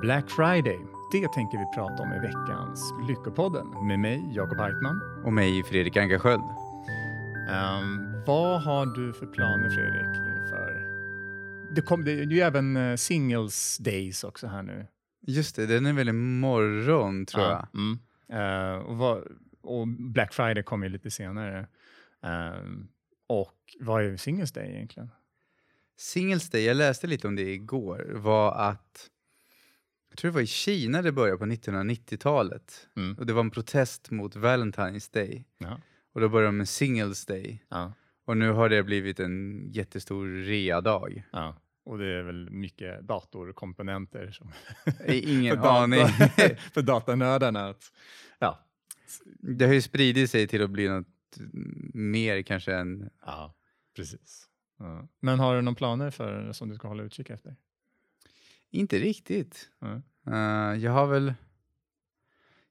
Black Friday, det tänker vi prata om i veckans Lyckopodden med mig, Jakob Hartman. Och mig, Fredrik Ankarsköld. Um, vad har du för planer, Fredrik, inför... Det, kom, det är ju även uh, Singles Days också här nu. Just det, den är väl imorgon, tror ja. jag. Mm. Uh, och, vad, och, Black Friday kommer ju lite senare. Uh, och vad är Singles Day egentligen? Singles Day, jag läste lite om det igår, var att jag tror det var i Kina det började på 1990-talet. Mm. Och det var en protest mot Valentine's Day. Ja. Och då började de med Singles Day. Ja. Och nu har det blivit en jättestor rea-dag. Ja. Och det är väl mycket datorkomponenter som Ingen för aning. för datanördarna. Att, ja. Det har ju spridit sig till att bli något mer kanske än... Ja, precis. Ja. Men har du några planer för som du ska hålla utkik efter? Inte riktigt. Mm. Uh, jag har väl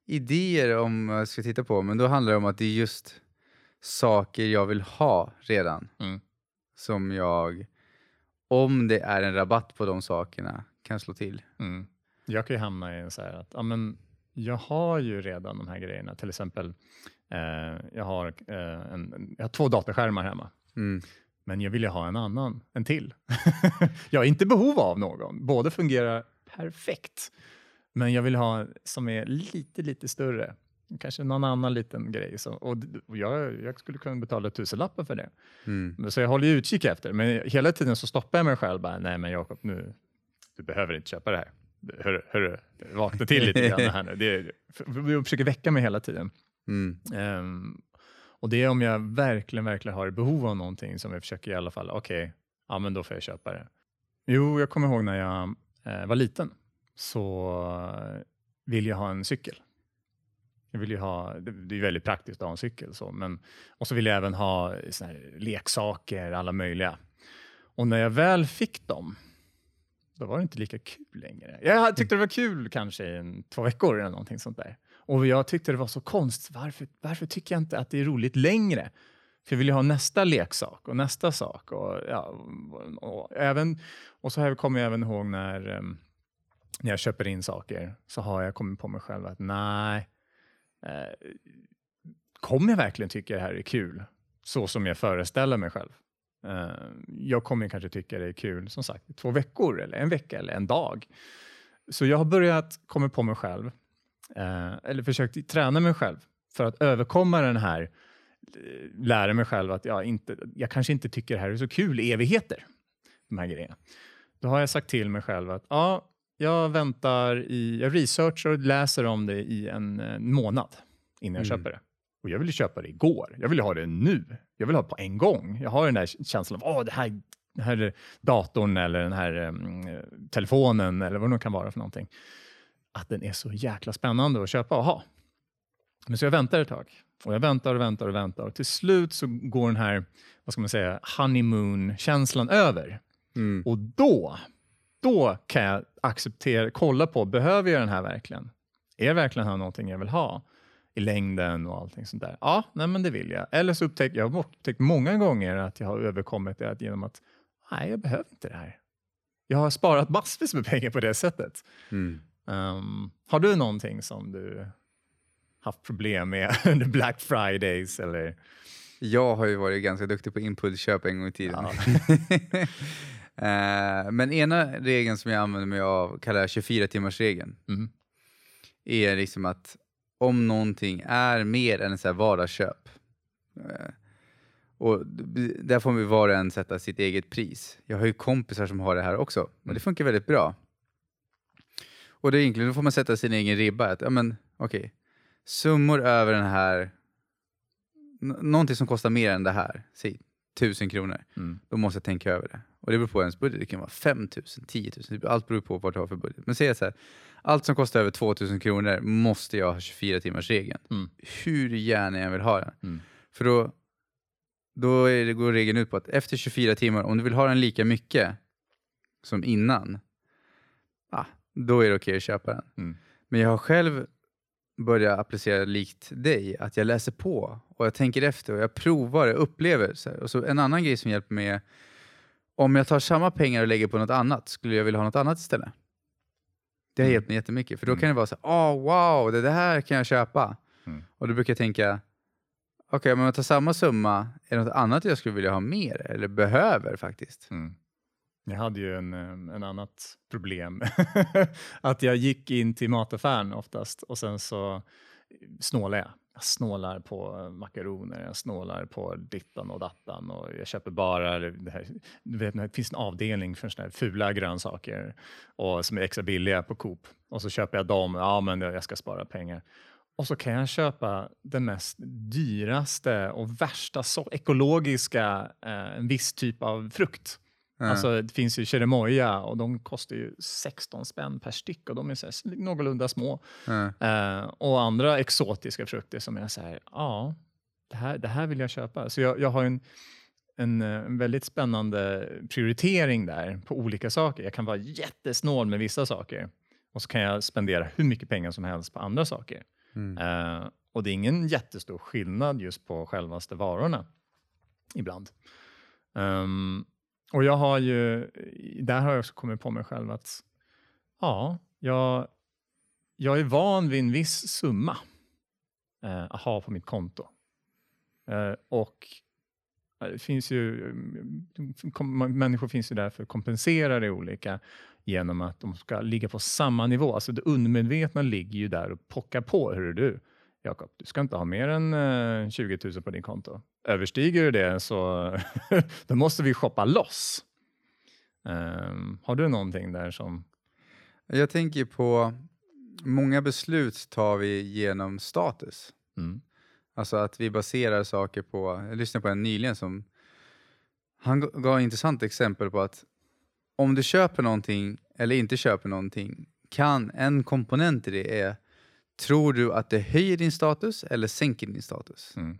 idéer om vad jag ska titta på, men då handlar det om att det är just saker jag vill ha redan. Mm. Som jag, om det är en rabatt på de sakerna, kan slå till. Mm. Jag kan ju hamna i en så här att ja, men jag har ju redan de här grejerna. Till exempel, eh, jag, har, eh, en, jag har två datorskärmar hemma. Mm men jag vill ju ha en annan, en till. jag har inte behov av någon, båda fungerar perfekt. Men jag vill ha som är lite, lite större. Kanske någon annan liten grej. Så, och, och jag, jag, skulle kunna betala tusenlappar för det. Mm. Så jag håller utkik efter Men hela tiden så stoppar jag mig själv. Bara, Nej men Jakob, nu, du behöver inte köpa det här. Hörru, hörru vakna till lite grann här nu. Det, jag försöker väcka mig hela tiden. Mm. Um, och det är om jag verkligen, verkligen har behov av någonting som jag försöker i alla fall, okej, okay, ja men då får jag köpa det. Jo, jag kommer ihåg när jag eh, var liten så ville jag ha en cykel. Jag vill ju ha, det är väldigt praktiskt att ha en cykel. Så, men, och så vill jag även ha såna leksaker, alla möjliga. Och när jag väl fick dem, då var det inte lika kul längre. Jag tyckte det var kul kanske i en, två veckor eller någonting sånt där. Och jag tyckte det var så konstigt. Varför, varför tycker jag inte att det är roligt längre? För jag vill ju ha nästa leksak och nästa sak. Och, ja, och, även, och så kommer jag även ihåg när, um, när jag köper in saker så har jag kommit på mig själv att nej, eh, kommer jag verkligen tycka det här är kul? Så som jag föreställer mig själv. Eh, jag kommer kanske tycka det är kul som sagt i två veckor eller en vecka eller en dag. Så jag har börjat komma på mig själv eh, eller försökt träna mig själv för att överkomma den här, eh, lära mig själv att jag, inte, jag kanske inte tycker det här är så kul i evigheter, de här grejerna. Då har jag sagt till mig själv att ja, jag väntar i, jag researchar och läser om det i en, en månad innan jag mm. köper det. Och jag vill köpa det igår. Jag vill ha det nu. Jag vill ha det på en gång. Jag har den där känslan av, åh, det här, den här datorn eller den här um, telefonen eller vad det nu kan vara för någonting att den är så jäkla spännande att köpa och ha. Men så jag väntar ett tag. Och jag väntar och väntar och väntar. Och till slut så går den här vad ska man säga, honeymoon-känslan över. Mm. Och då, då kan jag acceptera, kolla på, behöver jag den här verkligen? Är verkligen här någonting jag vill ha? i längden och allting sånt där. Ja, nej, men det vill jag. Eller så upptäcker jag har upptäckt många gånger att jag har överkommit det genom att nej, jag behöver inte det här. Jag har sparat massvis med pengar på det sättet. Mm. Um, har du någonting som du haft problem med under Black Fridays? Eller? Jag har ju varit ganska duktig på impulsköp en gång i tiden. Ja. uh, men ena regeln som jag använder mig av kallar jag 24-timmarsregeln. Mm. Är liksom att om någonting är mer än ett vardagsköp uh, och där får vi var och en sätta sitt eget pris. Jag har ju kompisar som har det här också och det mm. funkar väldigt bra. Och det är egentligen, då får man sätta sin egen ribba. Att, ja, men, okay. Summor över den här, någonting som kostar mer än det här, säg tusen kronor, mm. då måste jag tänka över det. Och det beror på ens budget, det kan vara 5 000, 10 000, allt beror på vad du har för budget. Men säg så här, allt som kostar över 2000 kronor måste jag ha 24 timmars regeln. Mm. Hur gärna jag vill ha den. Mm. För då, då det, går regeln ut på att efter 24 timmar, om du vill ha den lika mycket som innan, ah, då är det okej okay att köpa den. Mm. Men jag har själv börjat applicera likt dig, att jag läser på och jag tänker efter och jag provar och upplever. Så och så en annan grej som hjälper mig är, om jag tar samma pengar och lägger på något annat, skulle jag vilja ha något annat istället? Det har hjälpt mig jättemycket. För då kan det vara så åh oh, wow, det, det här kan jag köpa. Mm. Och då brukar jag tänka, okej, okay, men om jag tar samma summa, är det något annat jag skulle vilja ha mer eller behöver faktiskt? Mm. Jag hade ju en, eh, en annat problem. att jag gick in till mataffären oftast och sen så snålade jag. Jag snålar på makaroner, jag snålar på dittan och dattan och jag köper bara det här. Du vet, det finns en avdelning för såna här fula grönsaker och som är extra billiga på Coop och så köper jag dem. Ja, men jag ska spara pengar. Och så kan jag köpa den mest dyraste och värsta so ekologiska, eh, en viss typ av frukt. Mm. Alltså, det finns ju keremoja och de kostar ju 16 spänn per styck och de är så här, någorlunda små. Mm. Uh, och andra exotiska frukter som är så här, ja, det här, det här vill jag köpa. Så jag, jag har en, en, en, väldigt spännande prioritering där på olika saker. Jag kan vara jättesnål med vissa saker och så kan jag spendera hur mycket pengar som helst på andra saker. Mm. Uh, och det är ingen jättestor skillnad just på självaste varorna ibland. Um, och jag har ju, där har jag också kommit på mig själv att ja, jag, jag är van vid en viss summa eh, att ha på mitt konto. Eh, och eh, det finns ju, människor finns ju där för att kompensera det olika genom att de ska ligga på samma nivå. Alltså det undermedvetna ligger ju där och pockar på. Hur är du? Jakob, du ska inte ha mer än eh, 20 000 på din konto. Överstiger du det så då måste vi shoppa loss. Um, har du någonting där som... Jag tänker på, många beslut tar vi genom status. Mm. Alltså att vi baserar saker på, jag lyssnade på en nyligen som, han gav ett intressant exempel på att om du köper någonting eller inte köper någonting, kan en komponent i det är Tror du att det höjer din status eller sänker din status? Mm.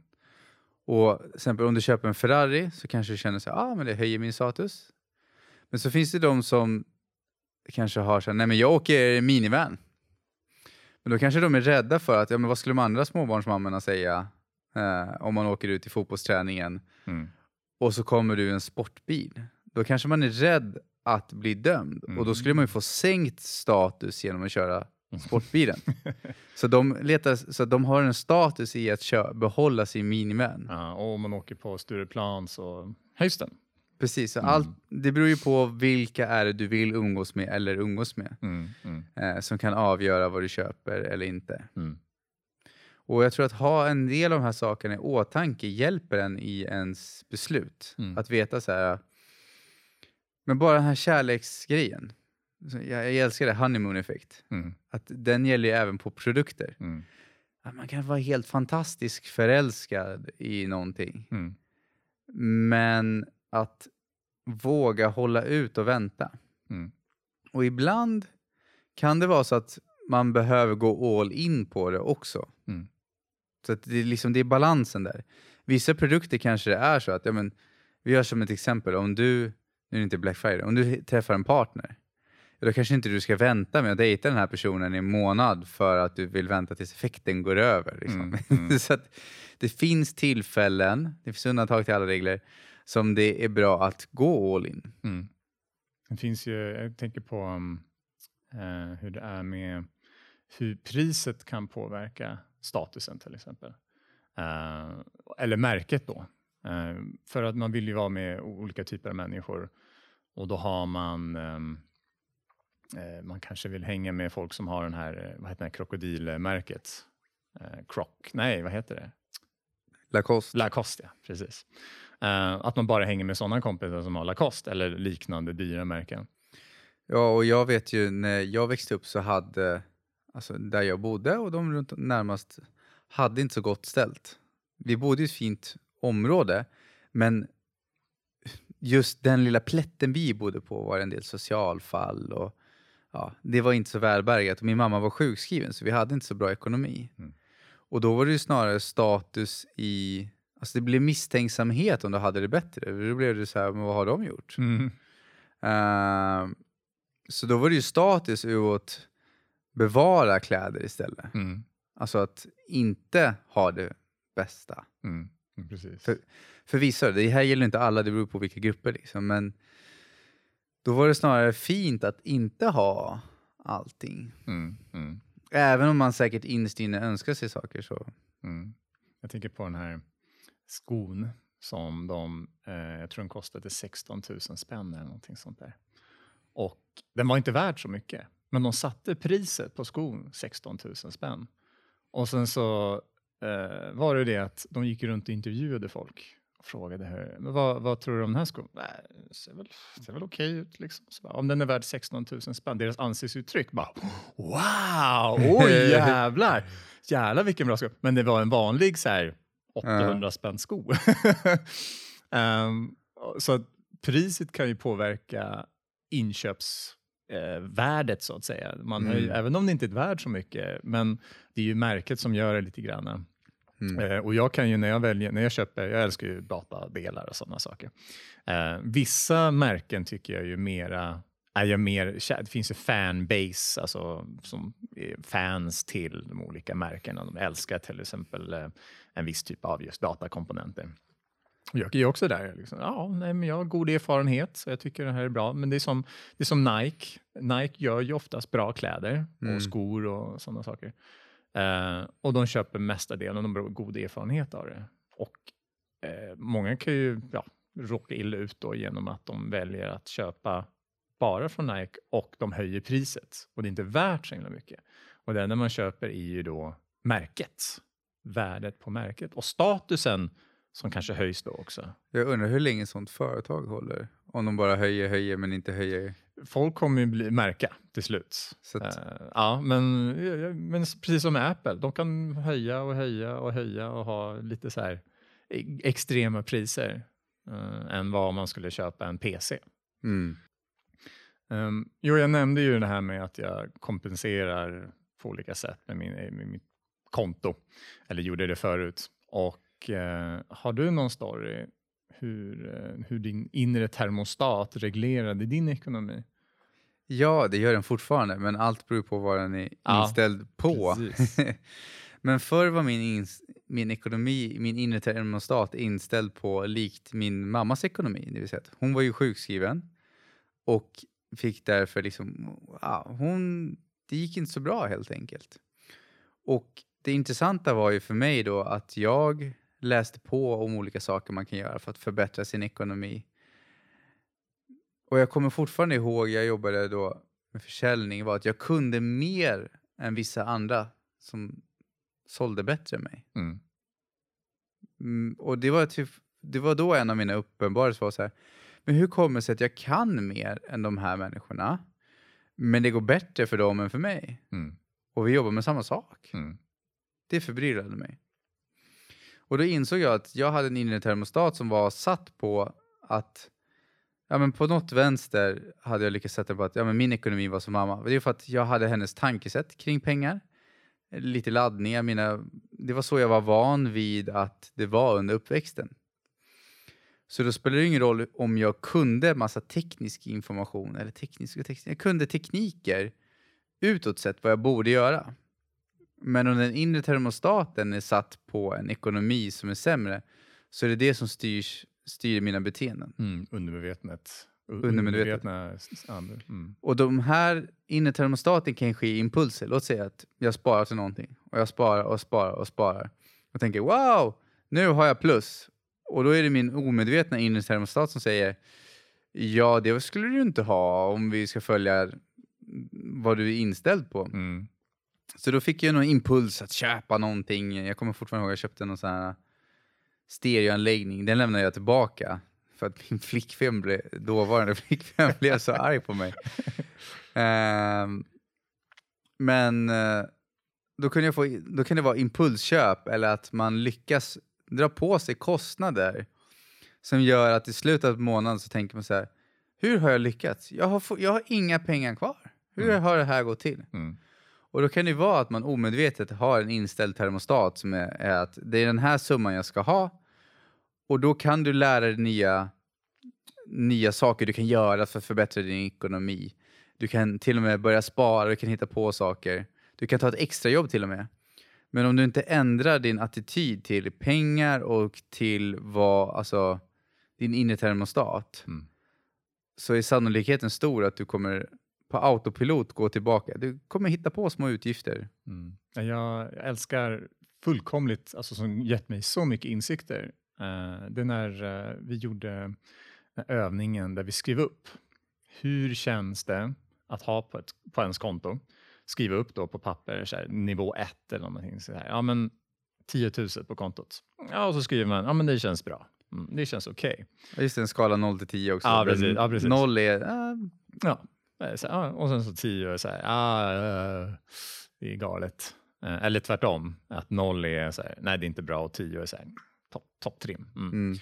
Och till exempel om du köper en Ferrari så kanske du känner att ah, det höjer min status. Men så finns det de som kanske har så här, nej men jag åker minivan. Men då kanske de är rädda för att, ja men vad skulle de andra småbarnsmammorna säga eh, om man åker ut i fotbollsträningen mm. och så kommer du i en sportbil. Då kanske man är rädd att bli dömd mm. och då skulle man ju få sänkt status genom att köra sportbilen. så, de letar, så de har en status i att köra, behålla sin minivan. Ja, och om man åker på Stureplan så höjs den. Precis, mm. allt, det beror ju på vilka är det du vill umgås med eller umgås med. Mm, mm. Eh, som kan avgöra vad du köper eller inte. Mm. Och jag tror att ha en del av de här sakerna i åtanke hjälper en i ens beslut. Mm. Att veta så här, men bara den här kärleksgrejen. Jag, jag älskar det, honeymoon effekt. Mm. Att den gäller ju även på produkter. Mm. Att man kan vara helt fantastisk förälskad i någonting. Mm. Men att våga hålla ut och vänta. Mm. Och ibland kan det vara så att man behöver gå all in på det också. Mm. Så att det, är liksom, det är balansen där. Vissa produkter kanske det är så att, ja, men, vi gör som ett exempel, om du, nu är det inte Black Friday, om du träffar en partner då kanske inte du ska vänta med att dejta den här personen i en månad för att du vill vänta tills effekten går över. Liksom. Mm, mm. så det finns tillfällen, det finns undantag till alla regler, som det är bra att gå all in. Mm. Det finns ju, jag tänker på um, uh, hur det är med hur priset kan påverka statusen till exempel. Uh, eller märket då. Uh, för att man vill ju vara med olika typer av människor och då har man um, man kanske vill hänga med folk som har den här, eh, vad heter det, krokodilmärket? Eh, Croc, nej vad heter det? Lacoste. Lacoste, ja, precis. att man bara hänger med sådana kompisar som har Lacoste eller liknande dyra märken. Ja, och jag vet ju när jag växte upp så hade, alltså där jag bodde och de runt närmast hade inte så gott ställt. Vi bodde i ett fint område, men just den lilla plätten vi bodde på var en del socialfall och ja, det var inte så välbärgat. Min mamma var sjukskriven så vi hade inte så bra ekonomi. Mm. Och då var det snarare status i... Alltså det blev misstänksamhet om du hade det bättre. Då blev det så här, men vad har de gjort? Mm. Uh, så då var det ju status ur att bevara kläder istället. Mm. Alltså att inte ha det bästa. Mm. Precis. För, för vissa, det här gäller inte alla, det beror på vilka grupper. Liksom, men då var det snarare fint att inte ha allting. Mm, mm. Även om man säkert innerst inne önskar sig saker så. Mm. Jag tänker på den här skon som de, eh, jag tror den kostade 16 000 spänn eller någonting sånt där. Och den var inte värd så mycket, men de satte priset på skon 16 000 spänn. Och sen så eh, var det det att de gick runt och intervjuade folk frågade hur, men vad, vad tror du om den här skon? Nej, det ser väl, ser väl okej ut. Liksom. Bara, om den är värd 16 000 spänn, deras ansiktsuttryck bara wow, oj jävlar, jävlar vilken bra sko. Men det var en vanlig så här, 800 spänn sko. um, så priset kan ju påverka inköpsvärdet eh, så att säga. Man mm. ju, även om det inte är värt så mycket, men det är ju märket som gör det lite grann. Mm. Eh, och jag kan ju när jag väljer, när jag köper, jag älskar ju datadelar och sådana saker. Eh, vissa märken tycker jag ju mera är jag mer, det finns ju fanbase, alltså som fans till de olika märkena. De älskar till exempel eh, en viss typ av just datakomponenter. Jag är också där. Liksom, ja, nej, men jag har god erfarenhet, så jag tycker det här är bra. Men det är som, det är som Nike. Nike gör ju oftast bra kläder mm. och skor och sådana saker. Eh, och de köper mestadels, de har god erfarenhet av det. Och eh, många kan ju ja, råka illa ut då genom att de väljer att köpa bara från Nike och de höjer priset. Och det är inte värt så himla mycket. Och det enda man köper är ju då märket. Värdet på märket. Och statusen som kanske höjs då också. Jag undrar hur länge sånt företag håller? Om de bara höjer, höjer men inte höjer? Folk kommer ju bli, märka till slut. Att... Uh, ja, men, men precis som med Apple, de kan höja och höja och höja och ha lite så här e-, extrema priser uh, än vad man skulle köpa en PC. Mm. Um, jo, jag nämnde ju det här med att jag kompenserar på olika sätt med, min, med mitt konto, eller gjorde det förut. Och eh, har du någon story hur, eh, hur din inre termostat reglerade din ekonomi? Ja, det gör den fortfarande, men allt beror på vad den är ja, inställd på. men förr var min, min ekonomi, min inre termostat inställd på likt min mammas ekonomi. Det vill säga hon var ju sjukskriven och fick därför liksom, ja, hon, det gick inte så bra helt enkelt. Och det intressanta var ju för mig då att jag läste på om olika saker man kan göra för att förbättra sin ekonomi. Och jag kommer fortfarande ihåg, jag jobbade då med försäljning, var att jag kunde mer än vissa andra som sålde bättre än mig. Mm. Mm, och det var, typ, det var då en av mina uppenbarelser var så här, men hur kommer det sig att jag kan mer än de här människorna, men det går bättre för dem än för mig? Mm. Och vi jobbar med samma sak. Mm. Det förbryllade mig. Och då insåg jag att jag hade en inre termostat som var satt på att ja, men på något vänster hade jag lyckats sätta på att ja, men min ekonomi var som mamma. Det är för att jag hade hennes tankesätt kring pengar. Lite laddningar. Mina, det var så jag var van vid att det var under uppväxten. Så då spelar det ingen roll om jag kunde massa teknisk information, eller teknisk och teknisk, jag kunde tekniker utåt sett vad jag borde göra. Men om den inre termostaten är satt på en ekonomi som är sämre så är det det som styrs, styr mina beteenden. Mm, undermedvetet. Undermedvetna mm. Och de här inre termostaten kan ske i impulser. Låt säga att jag sparar till någonting och jag sparar och sparar och sparar och tänker wow, nu har jag plus. Och då är det min omedvetna inre termostat som säger ja, det skulle du inte ha om vi ska följa vad du är inställd på. Mm. Så då fick jag någon impuls att köpa någonting. Jag kommer fortfarande ihåg att jag köpte någon sån här stereoanläggning. Den lämnade jag tillbaka för att min flickvän blev, dåvarande flickvän blev så arg på mig. Uh, men uh, då, kunde jag få, då kan det vara impulsköp eller att man lyckas dra på sig kostnader som gör att i slutet av månaden så tänker man så här, hur har jag lyckats? Jag har, jag har inga pengar kvar. Hur mm. har det här gått till? Mm. Och då kan det vara att man omedvetet har en inställd termostat som är, är, att det är den här summan jag ska ha. Och då kan du lära dig nya, nya saker du kan göra för att förbättra din ekonomi. Du kan till och med börja spara, du kan hitta på saker. Du kan ta ett extrajobb till och med. Men om du inte ändrar din attityd till pengar och till vad, alltså, din inre termostat mm. så är sannolikheten stor att du kommer på autopilot gå tillbaka. Du kommer hitta på små utgifter. Mm. Jag älskar fullkomligt, alltså som gett mig så mycket insikter. Uh, det är när uh, vi gjorde övningen där vi skrev upp hur känns det att ha på, ett, på ens konto, skriva upp då på papper så här, nivå 1 eller någonting så här. Ja, men 10 000 på kontot. Ja, och så skriver man, ja men det känns bra. Mm, det känns okej. Okay. Just en skala 0 till 10 också. Ja, precis. Ja, precis. 0 är... Uh... Ja. Så, ja, och sen så 10 är så här, ah, det är galet. Uh, eller tvärtom, att 0 är så här, nej det är inte bra och 10 är så här, topp top trim. Mm. Mm.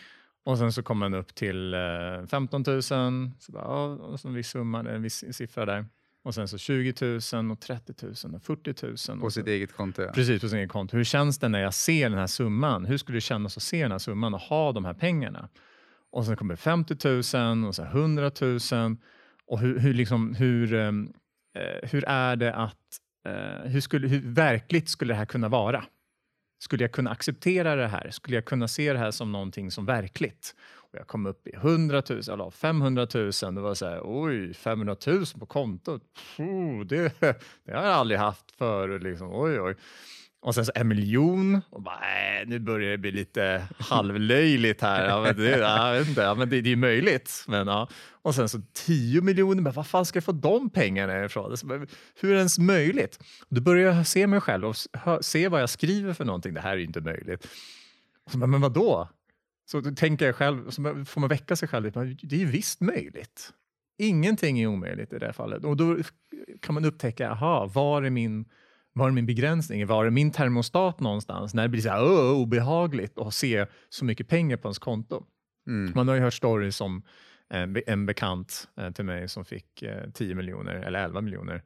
Och sen så kommer man upp till uh, 15 000, så bara, och så en viss summa, en viss siffra där. Och sen så 20 000 och 30 000 och 40 000. På sitt så, eget konto? Ja. Precis, på sitt eget konto. Hur känns det när jag ser den här summan? Hur skulle det kännas att se den här summan och ha de här pengarna? Och sen kommer 50 000 och så 100 000. Och hur, hur, liksom, hur, ehm, eh, hur är det att, eh, hur, skulle, hur verkligt skulle det här kunna vara? Skulle jag kunna acceptera det här? Skulle jag kunna se det här som någonting som verkligt? Och jag kom upp i 100 000, eller 500 000. Det var så här, oj, 500 000 på kontot. Puh, det, det har jag aldrig haft förut. Liksom. Oj, oj. Och sen så en miljon. Och bara, äh, nu börjar det bli lite halvlöjligt här. Ja, men det, jag vet inte, ja, men det, det är möjligt. Men, ja. Och sen så 10 miljoner, men vad fan ska jag få de pengarna ifrån? Hur är det ens möjligt? Då börjar jag se mig själv och se vad jag skriver för någonting. Det här är inte möjligt. Så, men vad då? Så tänker jag själv, så får man väcka sig själv. Det är ju visst möjligt. Ingenting är omöjligt i det här fallet. Och då kan man upptäcka, aha, var är min var är min begränsning? Var är min termostat någonstans? När det blir så här, oh, obehagligt att se så mycket pengar på ens konto. Mm. Man har ju hört stories om en, en bekant eh, till mig som fick eh, 10 miljoner eller 11 miljoner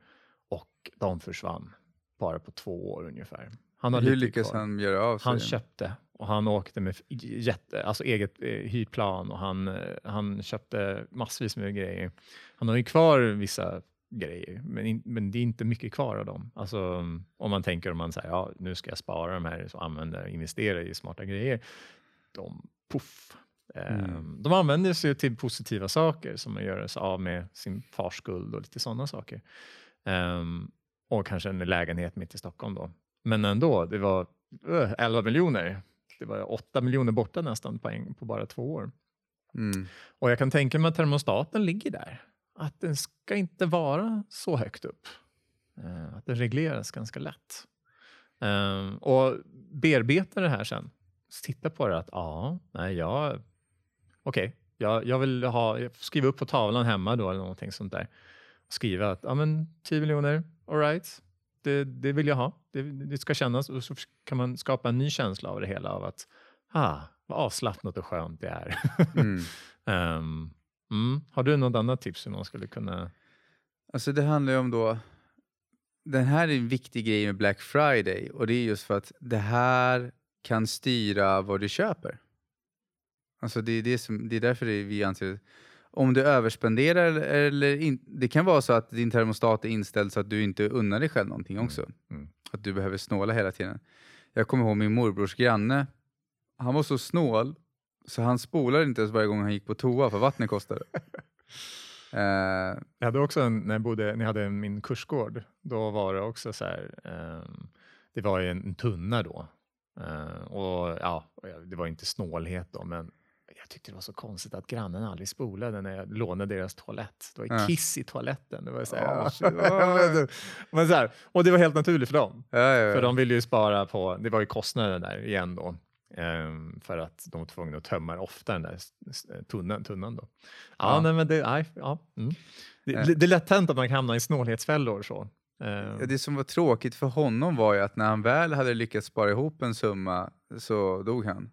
och de försvann bara på två år ungefär. Han Hur lyckades han göra av sig? Han köpte och han åkte med jätte, alltså eget eh, hyrplan och han, eh, han köpte massvis med grejer. Han har ju kvar vissa grejer, men, in, men det är inte mycket kvar av dem. Alltså, om man tänker om man säger ja, nu ska jag spara de här och använda, investera i smarta grejer. De, puff, mm. um, de använder sig till positiva saker som att göra sig av med sin fars skuld och lite sådana saker. Um, och kanske en lägenhet mitt i Stockholm då. Men ändå, det var uh, 11 miljoner. Det var 8 miljoner borta nästan på, en, på bara två år. Mm. Och jag kan tänka mig att termostaten ligger där att den ska inte vara så högt upp. Uh, att den regleras ganska lätt. Uh, och bearbeta det här sen. Titta på det att ja, nej, jag... Okej, okay, jag, jag vill ha, skriva upp på tavlan hemma då eller någonting sånt där. Skriva att ja, men 10 miljoner, alright, det, det vill jag ha. Det, det, ska kännas och så kan man skapa en ny känsla av det hela av att ah, vad avslappnat och skönt det är. Mm. um, Mm. Har du något annat tips hur man skulle kunna... Alltså det handlar ju om då... Den här är en viktig grej med Black Friday och det är just för att det här kan styra vad du köper. Alltså det är, det som, det är därför det vi anser om du överspenderar eller, eller in, det kan vara så att din termostat är inställd så att du inte unnar dig själv någonting också. Mm. Mm. Att du behöver snåla hela tiden. Jag kommer ihåg min morbrors granne. Han var så snål så han spolade inte ens varje gång han gick på toa för vattnet kostade. uh, jag hade också en, när jag bodde, när jag hade min kursgård, då var det också så här, um, det var en, en tunna då. Uh, och ja, det var inte snålhet då, men jag tyckte det var så konstigt att grannen aldrig spolade när jag lånade deras toalett. Det var kiss i toaletten. Det var så här, oh, men så här, och det var helt naturligt för dem. Ja, ja, ja. För de ville ju spara på, det var ju kostnaden där igen då. Um, för att de var tvungna att tömma ofta den där tunnan. tunnan då. Ja, ja. Nej, men det, nej, ja. Mm. det, äh. det är lätt hänt att man kan hamna i snålhetsfällor. Så. Um. Ja, det som var tråkigt för honom var ju att när han väl hade lyckats spara ihop en summa så dog han.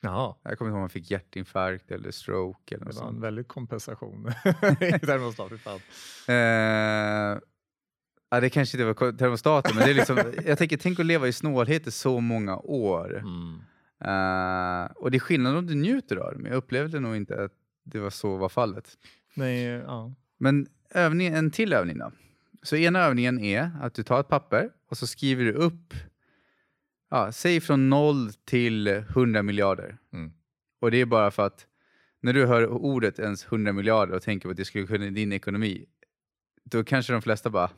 Ja. Jag kommer inte ihåg om han fick hjärtinfarkt eller stroke. Eller det var sånt. en väldig kompensation i. ja, det kanske inte var termostaten, men det är liksom, jag tänker, tänk att leva i snålhet i så många år. Mm. Uh, och det är skillnad om du njuter av det, men jag upplevde nog inte att det var så var fallet. Nej, ja. Men övning, en till övning då. Så ena övningen är att du tar ett papper och så skriver du upp, ja, säg från noll till 100 miljarder. Mm. Och det är bara för att när du hör ordet ens 100 miljarder och tänker på att det skulle kunna din ekonomi, då kanske de flesta bara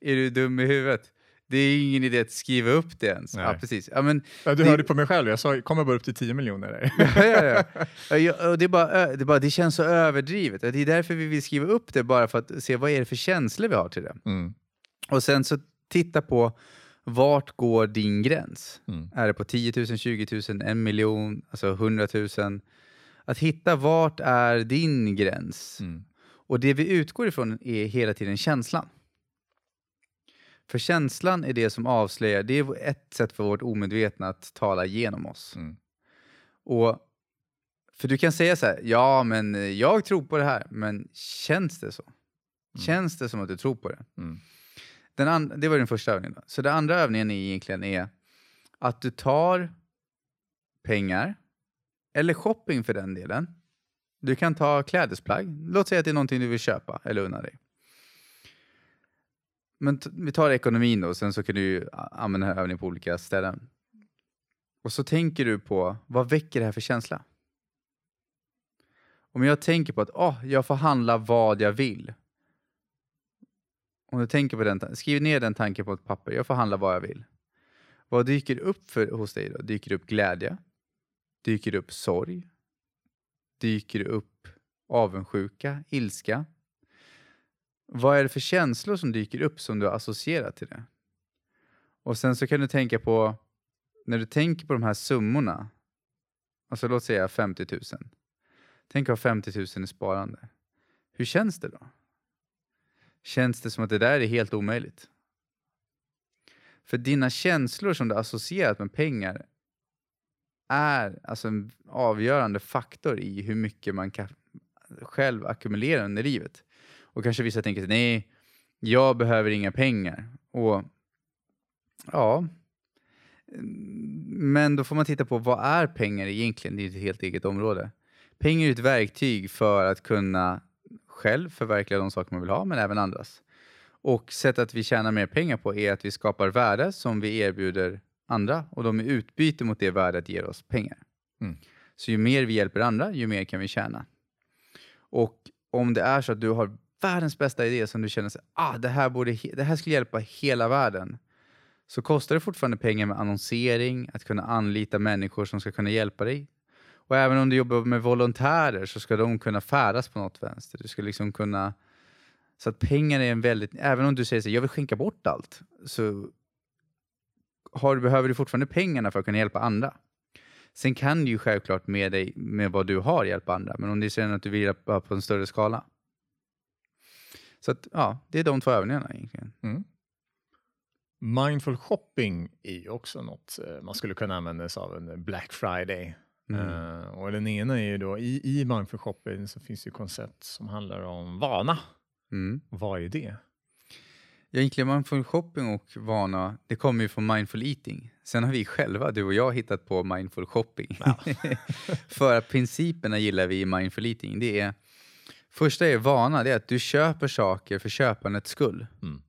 är du dum i huvudet? Det är ingen idé att skriva upp det ens. Ja, precis. Ja, men ja, du det... hörde på mig själv, jag sa kommer bara upp till 10 miljoner. ja, ja, ja. och det, är bara, det, är bara, det känns så överdrivet. Det är därför vi vill skriva upp det, bara för att se vad är det för känslor vi har till det. Mm. Och sen så titta på vart går din gräns? Mm. Är det på 10 000, 20 000, en miljon, alltså 100 000? Att hitta vart är din gräns? Mm. Och det vi utgår ifrån är hela tiden känslan. För känslan är det som avslöjar, det är ett sätt för vårt omedvetna att tala genom oss. Mm. Och För du kan säga så här, ja men jag tror på det här, men känns det så? Mm. Känns det som att du tror på det? Mm. Den det var den första övningen. Då. Så den andra övningen är egentligen är att du tar pengar, eller shopping för den delen. Du kan ta klädesplagg. Låt säga att det är någonting du vill köpa eller unna dig. Men vi tar ekonomin då, sen så kan du använda den här övningen på olika ställen. Och så tänker du på, vad väcker det här för känsla? Om jag tänker på att oh, jag får handla vad jag vill. Om du tänker på den, skriv ner den tanken på ett papper. Jag får handla vad jag vill. Vad dyker upp för, hos dig då? Dyker det upp glädje? Dyker det upp sorg? Dyker det upp avundsjuka, ilska? Vad är det för känslor som dyker upp som du har associerat till det? Och sen så kan du tänka på, när du tänker på de här summorna, alltså låt säga 50 000. Tänk att ha 50 000 i sparande. Hur känns det då? Känns det som att det där är helt omöjligt? För dina känslor som du associerat med pengar är alltså en avgörande faktor i hur mycket man kan själv ackumulera under livet. Och kanske vissa tänker att nej, jag behöver inga pengar. Och ja, men då får man titta på vad är pengar egentligen? Det är ett helt eget område. Pengar är ett verktyg för att kunna själv förverkliga de saker man vill ha, men även andras. Och sättet att vi tjänar mer pengar på är att vi skapar värde som vi erbjuder andra och de i utbyte mot det värdet ger oss pengar. Mm. Så ju mer vi hjälper andra, ju mer kan vi tjäna. Och om det är så att du har världens bästa idé som du känner att ah, det, här borde, det här skulle hjälpa hela världen, så kostar det fortfarande pengar med annonsering, att kunna anlita människor som ska kunna hjälpa dig. Och även om du jobbar med volontärer så ska de kunna färdas på något vänster. Du ska liksom kunna... Så att pengar är en väldigt... Även om du säger att jag vill skänka bort allt, så har, behöver du fortfarande pengarna för att kunna hjälpa andra. Sen kan du ju självklart med dig, med vad du har, hjälpa andra. Men om du säger att du vill hjälpa på en större skala. Så att, ja, det är de två övningarna egentligen. Mm. Mindful shopping är ju också något eh, man skulle kunna använda sig av en Black Friday. Mm. Uh, och den ena är ju då, i, i mindful shopping så finns det koncept som handlar om vana. Mm. Vad är det? Egentligen mindful shopping och vana, det kommer ju från mindful eating. Sen har vi själva, du och jag, hittat på mindful shopping. Ja. För att principerna gillar vi i mindful eating. Det är, första är vana, det är att du köper saker för köpandets skull. Mm.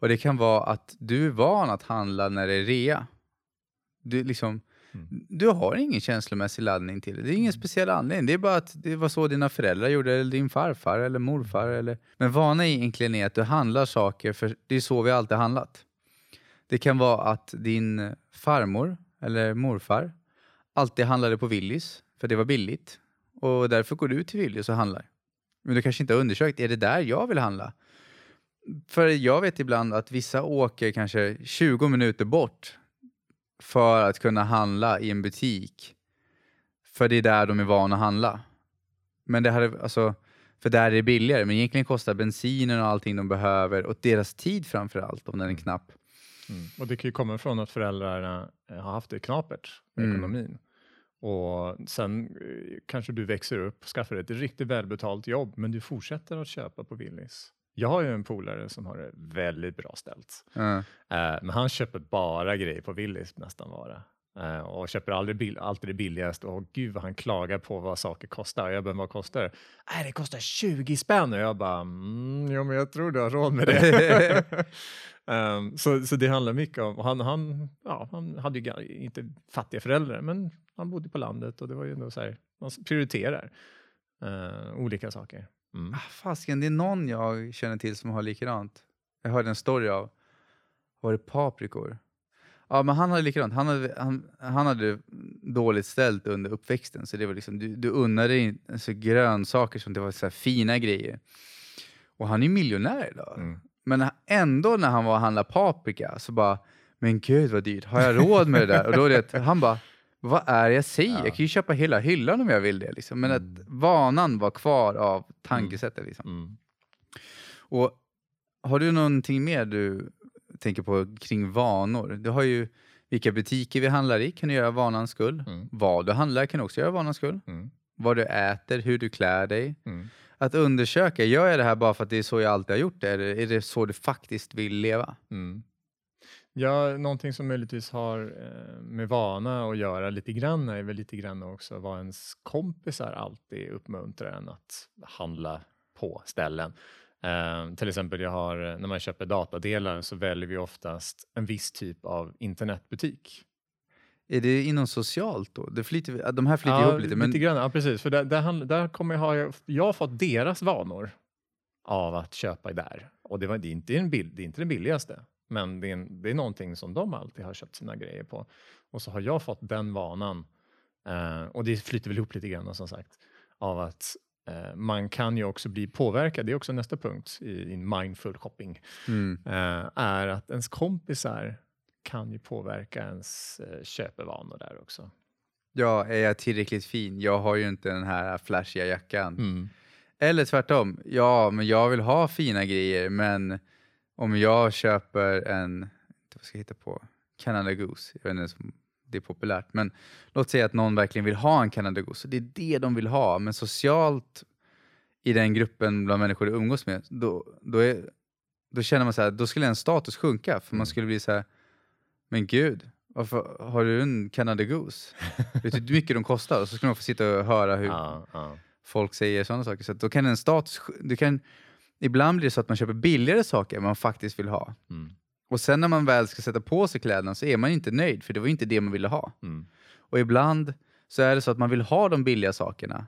Och det kan vara att du är van att handla när det är rea. Du liksom Mm. Du har ingen känslomässig laddning till det. Det är ingen mm. speciell anledning. Det är bara att det var så dina föräldrar gjorde, eller din farfar eller morfar. Eller... Men vana egentligen är att du handlar saker, för det är så vi alltid handlat. Det kan vara att din farmor eller morfar alltid handlade på Willys, för det var billigt. Och därför går du till Willys och handlar. Men du kanske inte har undersökt, är det där jag vill handla? För jag vet ibland att vissa åker kanske 20 minuter bort för att kunna handla i en butik. För det är där de är vana att handla. Men det hade, alltså, för där är det billigare, men egentligen kostar bensinen och allting de behöver och deras tid framför allt om den är mm. knapp. Mm. Och det kan ju komma från att föräldrarna eh, har haft det knapert med mm. ekonomin. Och sen eh, kanske du växer upp, skaffar ett riktigt välbetalt jobb, men du fortsätter att köpa på Willys. Jag har ju en polare som har det väldigt bra ställt. Mm. Uh, men han köper bara grejer på Willys nästan bara. Uh, och köper aldrig bil alltid det billigaste. Och gud vad han klagar på vad saker kostar. Jag bara, vad kostar det? Nej, det kostar 20 spänn. Och jag bara, mm, ja men jag tror du har råd med det. um, så, så det handlar mycket om, han, han, ja, han hade ju inte fattiga föräldrar, men han bodde på landet och det var ju ändå så här, man prioriterar uh, olika saker. Mm. Ah, fasken, det är någon jag känner till som har likadant. Jag hörde en story av, var det paprikor? Ja, men han hade likadant. Han hade, han, han hade dåligt ställt under uppväxten, så det var liksom, du, du unnade dig alltså, grönsaker som det var så fina grejer. Och han är miljonär idag. Mm. Men ändå när han var och handlade paprika så bara, men gud vad dyrt, har jag råd med det där? Och då det, han bara, vad är jag säger? Ja. Jag kan ju köpa hela hyllan om jag vill det. Liksom. Men mm. att vanan var kvar av tankesättet. Liksom. Mm. Och Har du någonting mer du tänker på kring vanor? Du har ju vilka butiker vi handlar i kan du göra vanans skull. Mm. Vad du handlar kan du också göra vanans skull. Mm. Vad du äter, hur du klär dig. Mm. Att undersöka, gör jag det här bara för att det är så jag alltid har gjort det? Eller är det så du faktiskt vill leva? Ja, någonting som möjligtvis har eh, med vana att göra lite grann är väl lite grann också vad ens kompisar alltid uppmuntrar en att handla på ställen. Uh, till exempel jag har, när man köper datadelar så väljer vi oftast en viss typ av internetbutik. Är det inom socialt då? Det flyter, de här flyter ja, ihop lite. Men... lite grann, ja, precis. För där, där, där kommer jag, ha, jag har fått deras vanor av att köpa där. Och det, var, det, är inte en bild, det är inte det billigaste. Men det är, en, det är någonting som de alltid har köpt sina grejer på. Och så har jag fått den vanan, eh, och det flyter väl ihop lite grann som sagt, av att eh, man kan ju också bli påverkad, det är också nästa punkt i, i mindful shopping, mm. eh, är att ens kompisar kan ju påverka ens eh, köpevanor där också. Ja, är jag tillräckligt fin? Jag har ju inte den här flashiga jackan. Mm. Eller tvärtom, ja, men jag vill ha fina grejer, men om jag köper en, vad ska jag hitta på, Canada Goose, jag vet inte om det är populärt, men låt säga att någon verkligen vill ha en Canada Goose, det är det de vill ha, men socialt i den gruppen bland människor du umgås med, då, då, är, då känner man så här, då skulle en status sjunka, för man mm. skulle bli så här, men gud, varför har du en Canada Goose? Vet du hur mycket de kostar? Och så skulle man få sitta och höra hur ja, ja. folk säger sådana saker. Så då kan en status, du kan ibland blir det så att man köper billigare saker än man faktiskt vill ha. Mm. Och sen när man väl ska sätta på sig kläderna så är man inte nöjd, för det var inte det man ville ha. Mm. Och ibland så är det så att man vill ha de billiga sakerna,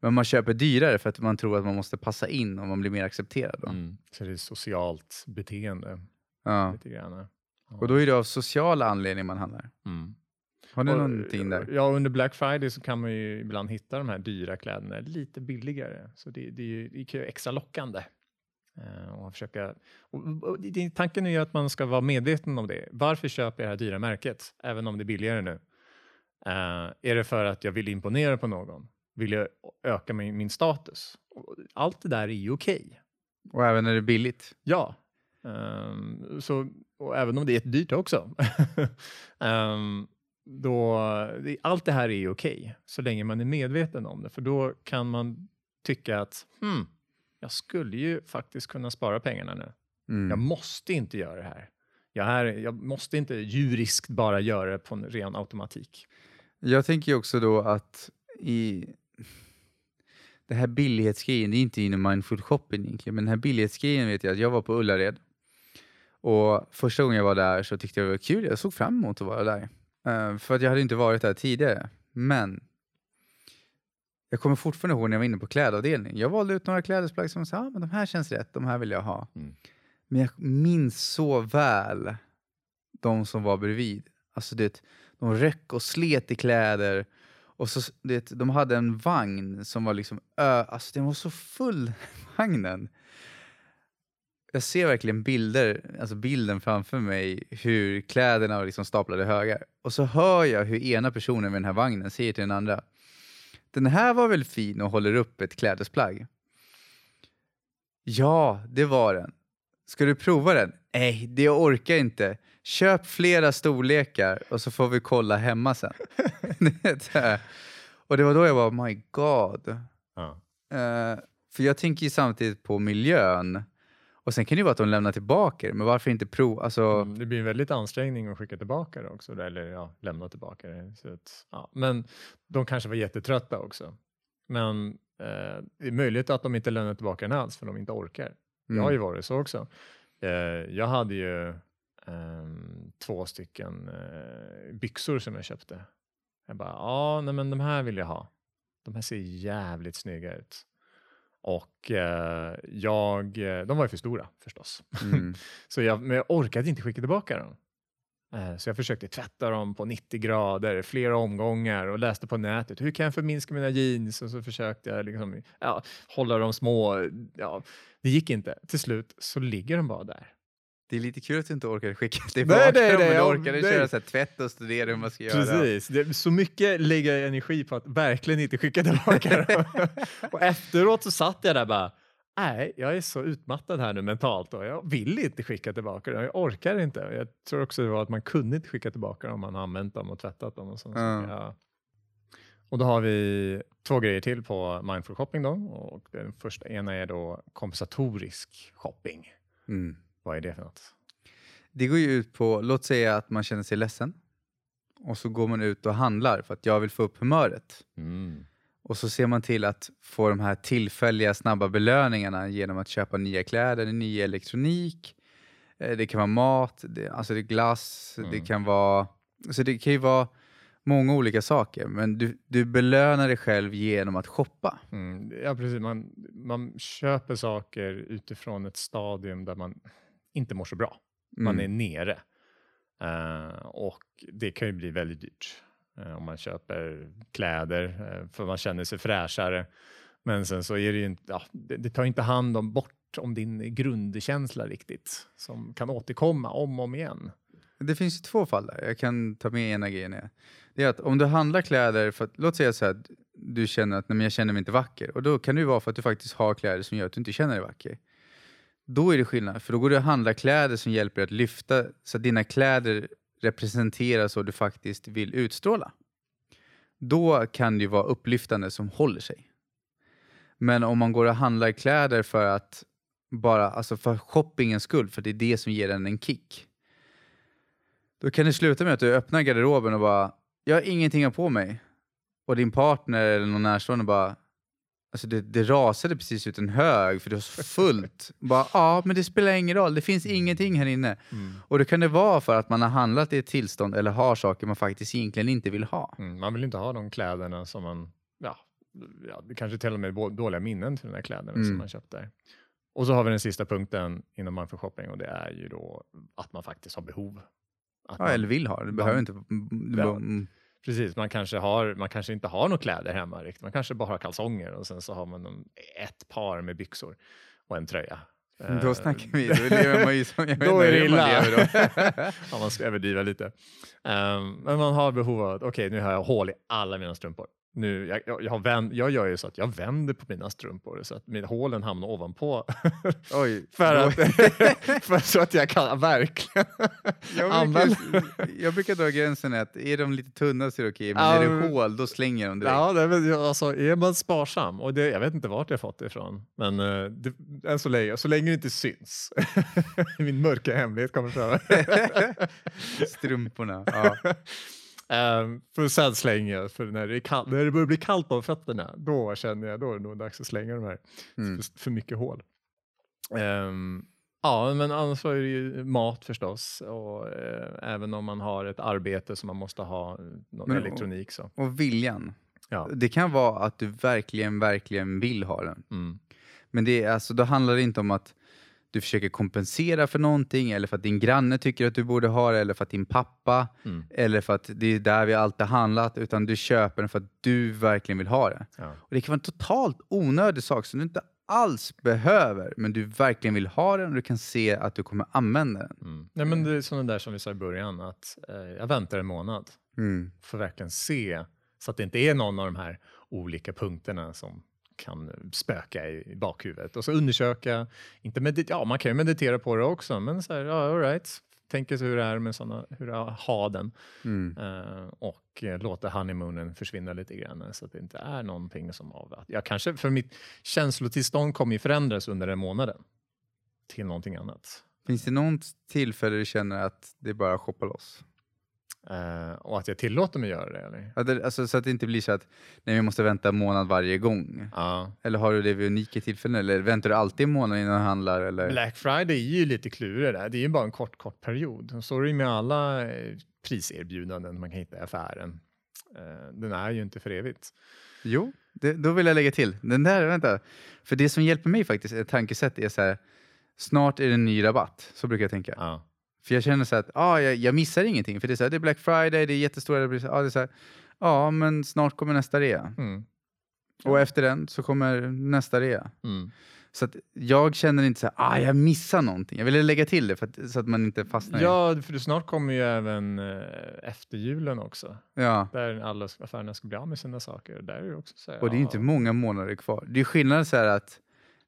men man köper dyrare för att man tror att man måste passa in och man blir mer accepterad. Då. Mm. Så det är socialt beteende. Ja. Lite grann. Ja. Och då är det av sociala anledningar man handlar. Mm. Har du och, någonting där? Ja, under Black Friday så kan man ju ibland hitta de här dyra kläderna lite billigare. Så det, det är ju extra lockande. Eh, och försöka, och, och, tanken är ju att man ska vara medveten om det. Varför köper jag det här dyra märket, även om det är billigare nu? Uh, är det för att jag vill imponera på någon? Vill jag öka min, min status? Allt det där är ju okej. Okay. Och även när det är billigt? Ja. Um, så, och även om det är dyrt också. um, då, allt det här är ju okej, okay, så länge man är medveten om det. För då kan man tycka att hmm, jag skulle ju faktiskt kunna spara pengarna nu. Mm. Jag måste inte göra det här. Jag, här. jag måste inte juriskt bara göra det på en ren automatik. Jag tänker också då att i det här billighetsgrejen, det är inte inom mindful shopping egentligen, men den här billighetsgrejen vet jag att jag var på Ullared och första gången jag var där så tyckte jag det var kul. Jag såg fram emot att vara där. Uh, för att jag hade inte varit där tidigare. Men jag kommer fortfarande ihåg när jag var inne på klädavdelningen. Jag valde ut några klädesplagg som sa, ah, men de här känns rätt, de här vill jag ha. Mm. Men jag minns så väl de som var bredvid. Alltså det, de röck och slet i kläder. Och så, det, de hade en vagn som var liksom ö, alltså den var så full, vagnen. Jag ser verkligen bilder, alltså bilden framför mig, hur kläderna var liksom staplade högar. Och så hör jag hur ena personen med den här vagnen säger till den andra, den här var väl fin och håller upp ett klädesplagg. Ja, det var den. Ska du prova den? Nej, det orkar jag inte. Köp flera storlekar och så får vi kolla hemma sen. och det var då jag var, my god. Ja. Uh, för jag tänker ju samtidigt på miljön. Och sen kan det ju vara att de lämnar tillbaka det, men varför inte prova? Alltså... Mm, det blir en väldigt ansträngning att skicka tillbaka det också, eller ja, lämna tillbaka det. Så att, ja. Men de kanske var jättetrötta också. Men eh, det är möjligt att de inte lämnar tillbaka den alls, för de inte orkar. Mm. Jag har ju varit så också. Eh, jag hade ju eh, två stycken eh, byxor som jag köpte. Jag bara, ja, nej, men de här vill jag ha. De här ser jävligt snygga ut. Och eh, jag, de var ju för stora förstås. Mm. så jag, men jag orkade inte skicka tillbaka dem. Eh, så jag försökte tvätta dem på 90 grader flera omgångar och läste på nätet. Hur kan jag förminska mina jeans? Och så försökte jag liksom, ja, hålla dem små. Ja, det gick inte. Till slut så ligger de bara där. Det är lite kul att du inte orkade skicka tillbaka nej, nej, nej, men du orkade nej. köra så här, tvätt och studera hur man ska Precis. göra. Precis, så mycket lägger jag energi på att verkligen inte skicka tillbaka dem. och efteråt så satt jag där bara, nej, jag är så utmattad här nu mentalt och jag vill inte skicka tillbaka dem. Jag orkar inte. Jag tror också det var att man kunde inte skicka tillbaka dem om man använt dem och tvättat dem. Och, sånt. Mm. Ja. och då har vi två grejer till på mindful shopping då. Och den första ena är då kompensatorisk shopping. Mm. Vad är det för något? Det går ju ut på, låt säga att man känner sig ledsen och så går man ut och handlar för att jag vill få upp humöret. Mm. Och så ser man till att få de här tillfälliga snabba belöningarna genom att köpa nya kläder, ny elektronik, eh, det kan vara mat, det, alltså det är glass, mm. det kan vara... Alltså det kan ju vara många olika saker, men du, du belönar dig själv genom att shoppa. Mm, ja, precis. Man, man köper saker utifrån ett stadium där man inte mår så bra. Man mm. är nere. Uh, och det kan ju bli väldigt dyrt. Eh, om man köper kläder eh, för man känner sig fräschare. Men sen så är det ju inte, ja, det, det tar inte hand om bort om din grundkänsla riktigt som kan återkomma om och om igen. Det finns ju två fall där. Jag kan ta med ena grejen. Det är att om du handlar kläder, för att, låt säga så här, du känner att nej, jag känner mig inte vacker och då kan det ju vara för att du faktiskt har kläder som gör att du inte känner dig vacker. Då är det skillnad, för då går du och handlar kläder som hjälper dig att lyfta så att dina kläder representerar så du faktiskt vill utstråla. Då kan det ju vara upplyftande som håller sig. Men om man går och handlar kläder för att bara, alltså för shoppingens skull, för det är det som ger den en kick. Då kan det sluta med att du öppnar garderoben och bara, jag har ingenting att på mig. Och din partner eller någon närstående bara, Alltså det, det rasade precis ut en hög för det var så fullt. Bara, ja, men det spelar ingen roll, det finns ingenting här inne. Mm. Och det kan det vara för att man har handlat i ett tillstånd eller har saker man faktiskt egentligen inte vill ha. Mm, man vill inte ha de kläderna som man, ja, ja det kanske till och med dåliga minnen till de här kläderna mm. som man köpt där. Och så har vi den sista punkten inom mindful shopping och det är ju då att man faktiskt har behov. Att ja, man, eller vill ha, det behöver man, inte... Precis, man kanske, har, man kanske inte har några kläder hemma riktigt. Man kanske bara har kalsonger och sen så har man ett par med byxor och en tröja. Då snackar vi, då lever man ju som jag Då är det illa. Man, då. ja, man ska överdriva lite. Um, men man har behov av att, okej okay, nu har jag hål i alla mina strumpor nu, jag, jag, jag, vänd, jag gör ju så att jag vänder på mina strumpor så att mina hålen hamnar ovanpå. Oj, för, att, för så att jag kan verkligen jag använda. Brukar, jag brukar dra gränsen att är de lite tunna så är det okej, men um, är det hål då slänger jag dem direkt. Ja, det, alltså, är man sparsam, och det, jag vet inte vart jag fått det ifrån, men uh, det, än så länge, så länge det inte syns. Min mörka hemlighet kommer fram. Strumporna. Ja. Um, för sen slänger jag, för när det, kall, när det börjar bli kallt på fötterna, då känner jag då är det nog dags att slänga de här. Mm. För, för, mycket hål. Um, ja, men annars är det ju mat förstås. Och, uh, även om man har ett arbete som man måste ha någon men, elektronik. Så. Och viljan. Ja. Det kan vara att du verkligen, verkligen vill ha den. Mm. Men det är, alltså, då handlar det inte om att du försöker kompensera för någonting eller för att din granne tycker att du borde ha det eller för att din pappa mm. eller för att det är där vi alltid handlat utan du köper den för att du verkligen vill ha det. Ja. Och Det kan vara en totalt onödig sak som du inte alls behöver men du verkligen vill ha den och du kan se att du kommer använda den. Mm. Nej, men det är som det där som vi sa i början att eh, jag väntar en månad mm. för att verkligen se så att det inte är någon av de här olika punkterna som kan spöka i, bakhuvudet. Och så undersöka, inte medit ja man kan ju meditera på det också, men så här, ja, all right. Tänker sig hur det är med såna, hur det ha den mm. uh, och uh, låta honeymoonen försvinna lite grann så att det inte är någonting som av jag kanske, för mitt känslotillstånd kommer ju förändras under den månaden till någonting annat. Finns det något tillfälle du känner att det är bara att shoppa loss? Uh, och att jag tillåter mig göra det? Eller? Ja, det, alltså, så att det inte blir så att nej, vi måste vänta en månad varje gång. Uh. Eller har du det vid unika tillfällen? Eller väntar du alltid en månad innan du handlar? Eller? Black Friday är ju lite klurigt där. Det är ju bara en kort, kort period. Så är det med alla eh, priserbjudanden man kan hitta i affären. Uh, den är ju inte för evigt. Jo, det, då vill jag lägga till. Den där, vänta. För det som hjälper mig faktiskt, ett tankesätt, är så här, snart är det en ny rabatt. Så brukar jag tänka. För jag känner så att ah, jag, jag missar ingenting. För det är, så här, det är Black Friday, det är jättestora... Ah, det är så här, ja, men snart kommer nästa rea. Mm. Och efter den så kommer nästa rea. Mm. Så att jag känner inte så här, ah, jag missar någonting. Jag ville lägga till det för att, så att man inte fastnar i... Ja, för snart kommer ju även eh, efter julen också. Ja. Där alla affärerna ska bli av med sina saker. Där är det också så här, Och det är inte ja. många månader kvar. Det är skillnad så här att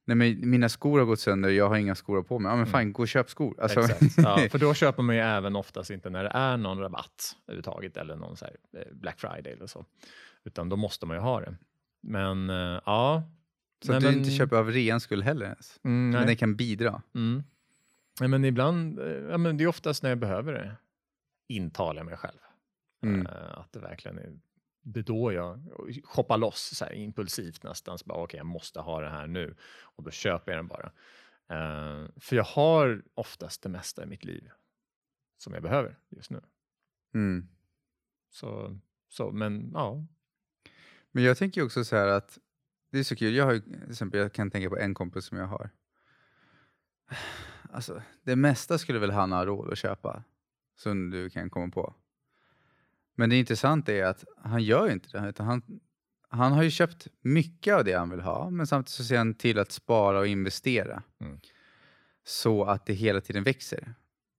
nej, men mina skor har gått sönder jag har inga skor på mig. Ja men Mm. fan, gå och köp skor. Alltså, Exakt. Ja, för då köper man ju även oftast inte när det är någon rabatt överhuvudtaget eller någon så här eh, Black Friday eller så. Utan då måste man ju ha det. Men eh, ja. så att Nej, du men- inte köper av reans skull heller ens. Mm, Men det kan bidra. Mm. Nej, men ibland, eh, ja, men det är oftast när jag behöver det, intalar jag mig själv. Mm. Att det verkligen är det är då jag shoppar loss så här, impulsivt nästan. Så bara, okej, jag måste ha det här nu. Och då köper jag den bara. Eh, för jag har oftast det mesta i mitt liv som jag behöver just nu. Mm. Så, så men ja. Men jag tänker också så här att det är så kul. Jag, har, till exempel, jag kan tänka på en kompis som jag har. Alltså, det mesta skulle väl han ha råd att köpa. Som du kan komma på. Men det intressanta är att han gör inte det. Utan han, han har ju köpt mycket av det han vill ha. Men samtidigt så ser han till att spara och investera. Mm. Så att det hela tiden växer.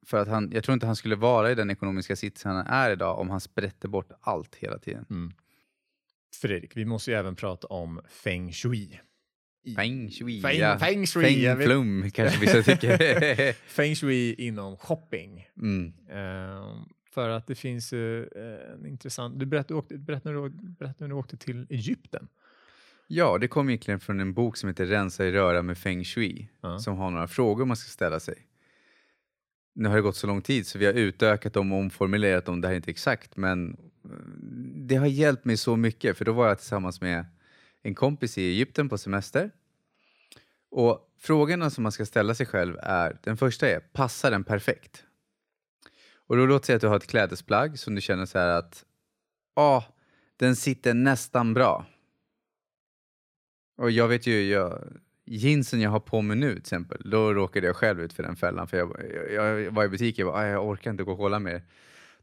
För att han, jag tror inte han skulle vara i den ekonomiska sitsen han är idag om han sprätte bort allt hela tiden. Mm. Fredrik, vi måste ju även prata om feng shui. I- Feng shui, Feng, ja. feng shui. Feng flum kanske vissa tycker. Feng shui inom shopping. mm. Eh, för att det finns ju eh, en intressant... Du berättade, åkte, berättade, när du, berättade när du åkte till Egypten. Ja, det kom egentligen från en bok som heter Rensa i röra med Feng Shui. Ja. Som har några frågor man ska ställa sig. Nu har det gått så lång tid så vi har utökat dem och omformulerat dem. Det här är inte exakt, men eh, det har hjälpt mig så mycket. För då var jag tillsammans med en kompis i Egypten på semester. Och frågorna som man ska ställa sig själv är, den första är, passar den perfekt? Och då låt säga att du har ett klädesplagg som du känner så här att, ja, den sitter nästan bra. Och jag vet ju, jag, jeansen jag har på mig nu till exempel, då råkade jag själv ut för den fällan. För jag, jag, jag var i butiken och bara, ah, jag orkar inte gå och kolla mer.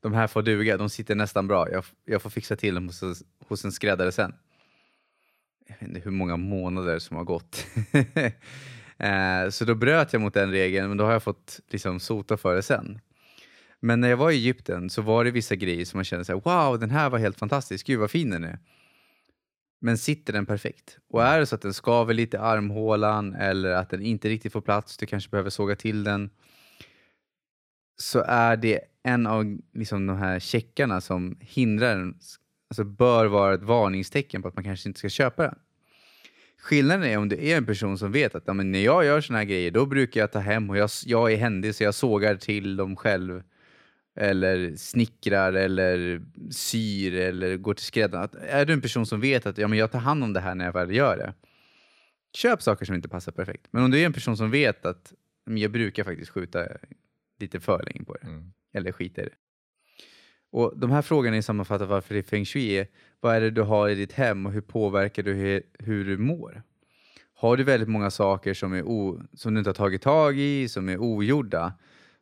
De här får duga, de sitter nästan bra. Jag, jag får fixa till dem hos, hos en skräddare sen. Jag vet inte hur många månader som har gått. eh, så då bröt jag mot den regeln, men då har jag fått liksom sota för det sen. Men när jag var i Egypten så var det vissa grejer som man kände så här, wow, den här var helt fantastisk, gud vad fin den är. Men sitter den perfekt? Och är det så att den skaver lite i armhålan eller att den inte riktigt får plats, du kanske behöver såga till den. Så är det en av liksom, de här checkarna som hindrar den, alltså bör vara ett varningstecken på att man kanske inte ska köpa den. Skillnaden är om du är en person som vet att ja, men när jag gör såna här grejer då brukar jag ta hem och jag, jag är händig så jag sågar till dem själv. Eller snickrar eller syr eller går till skräddaren. Är du en person som vet att ja, men jag tar hand om det här när jag väl gör det. Köp saker som inte passar perfekt. Men om du är en person som vet att men jag brukar faktiskt skjuta lite för länge på det. Mm. Eller skita i det. Och de här frågorna är sammanfattar varför det är feng shui är. Vad är det du har i ditt hem och hur påverkar du hur, hur du mår? Har du väldigt många saker som, är o, som du inte har tagit tag i, som är ogjorda.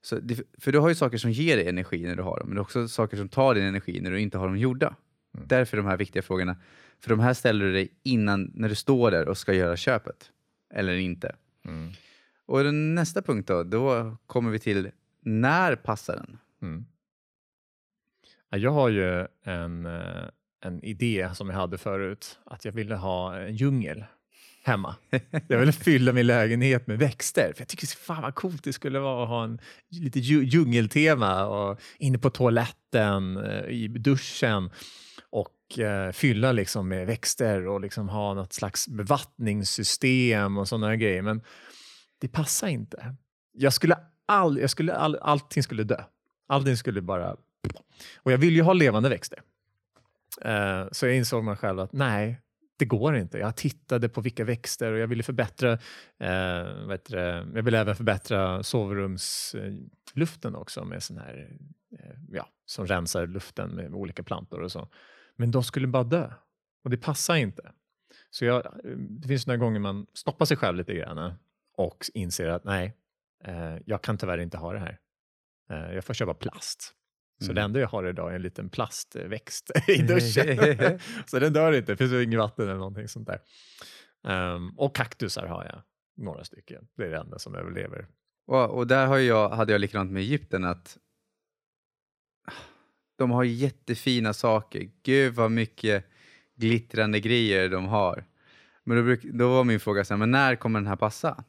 Så det, för du har ju saker som ger dig energi när du har dem, men också saker som tar din energi när du inte har dem gjorda. Mm. Därför de här viktiga frågorna. För de här ställer du dig innan, när du står där och ska göra köpet. Eller inte. Mm. Och den nästa punkt då, då kommer vi till när passar den? Mm. Ja, Jag har ju en, eh, en idé som jag hade förut, att jag ville ha en djungel hemma. Jag ville fylla min lägenhet med växter, för jag tycker fan vad coolt det skulle vara att ha en lite djungeltema och inne på toaletten, eh, i duschen och eh, fylla liksom med växter och liksom ha något slags bevattningssystem och sådana grejer. Men det passar inte. Jag skulle all, jag skulle all, allting skulle dö. Allting skulle bara... Och jag vill ju ha levande växter. Eh, så jag insåg mig själv att nej, det går inte. Jag tittade på vilka växter och jag ville förbättra, eh, vad jag ville även förbättra sovrumsluften också med sån här, eh, ja, som rensar luften med olika plantor och så. Men de skulle bara dö. Och det passar inte. Så jag, eh, det finns några gånger man stoppar sig själv lite grann och inser att nej, eh, jag kan tyvärr inte ha det här. Eh, jag får köpa plast. Så mm. det enda jag har idag är en liten plastväxt i duschen. så den dör inte, det finns inget vatten eller någonting sånt där. Um, och kaktusar har jag, några stycken. Det är det enda som överlever. Och, och där har jag, hade jag likadant med Egypten att de har jättefina saker. Gud vad mycket glittrande grejer de har. Men då, bruk, då var min fråga, så här, men när kommer den här passa?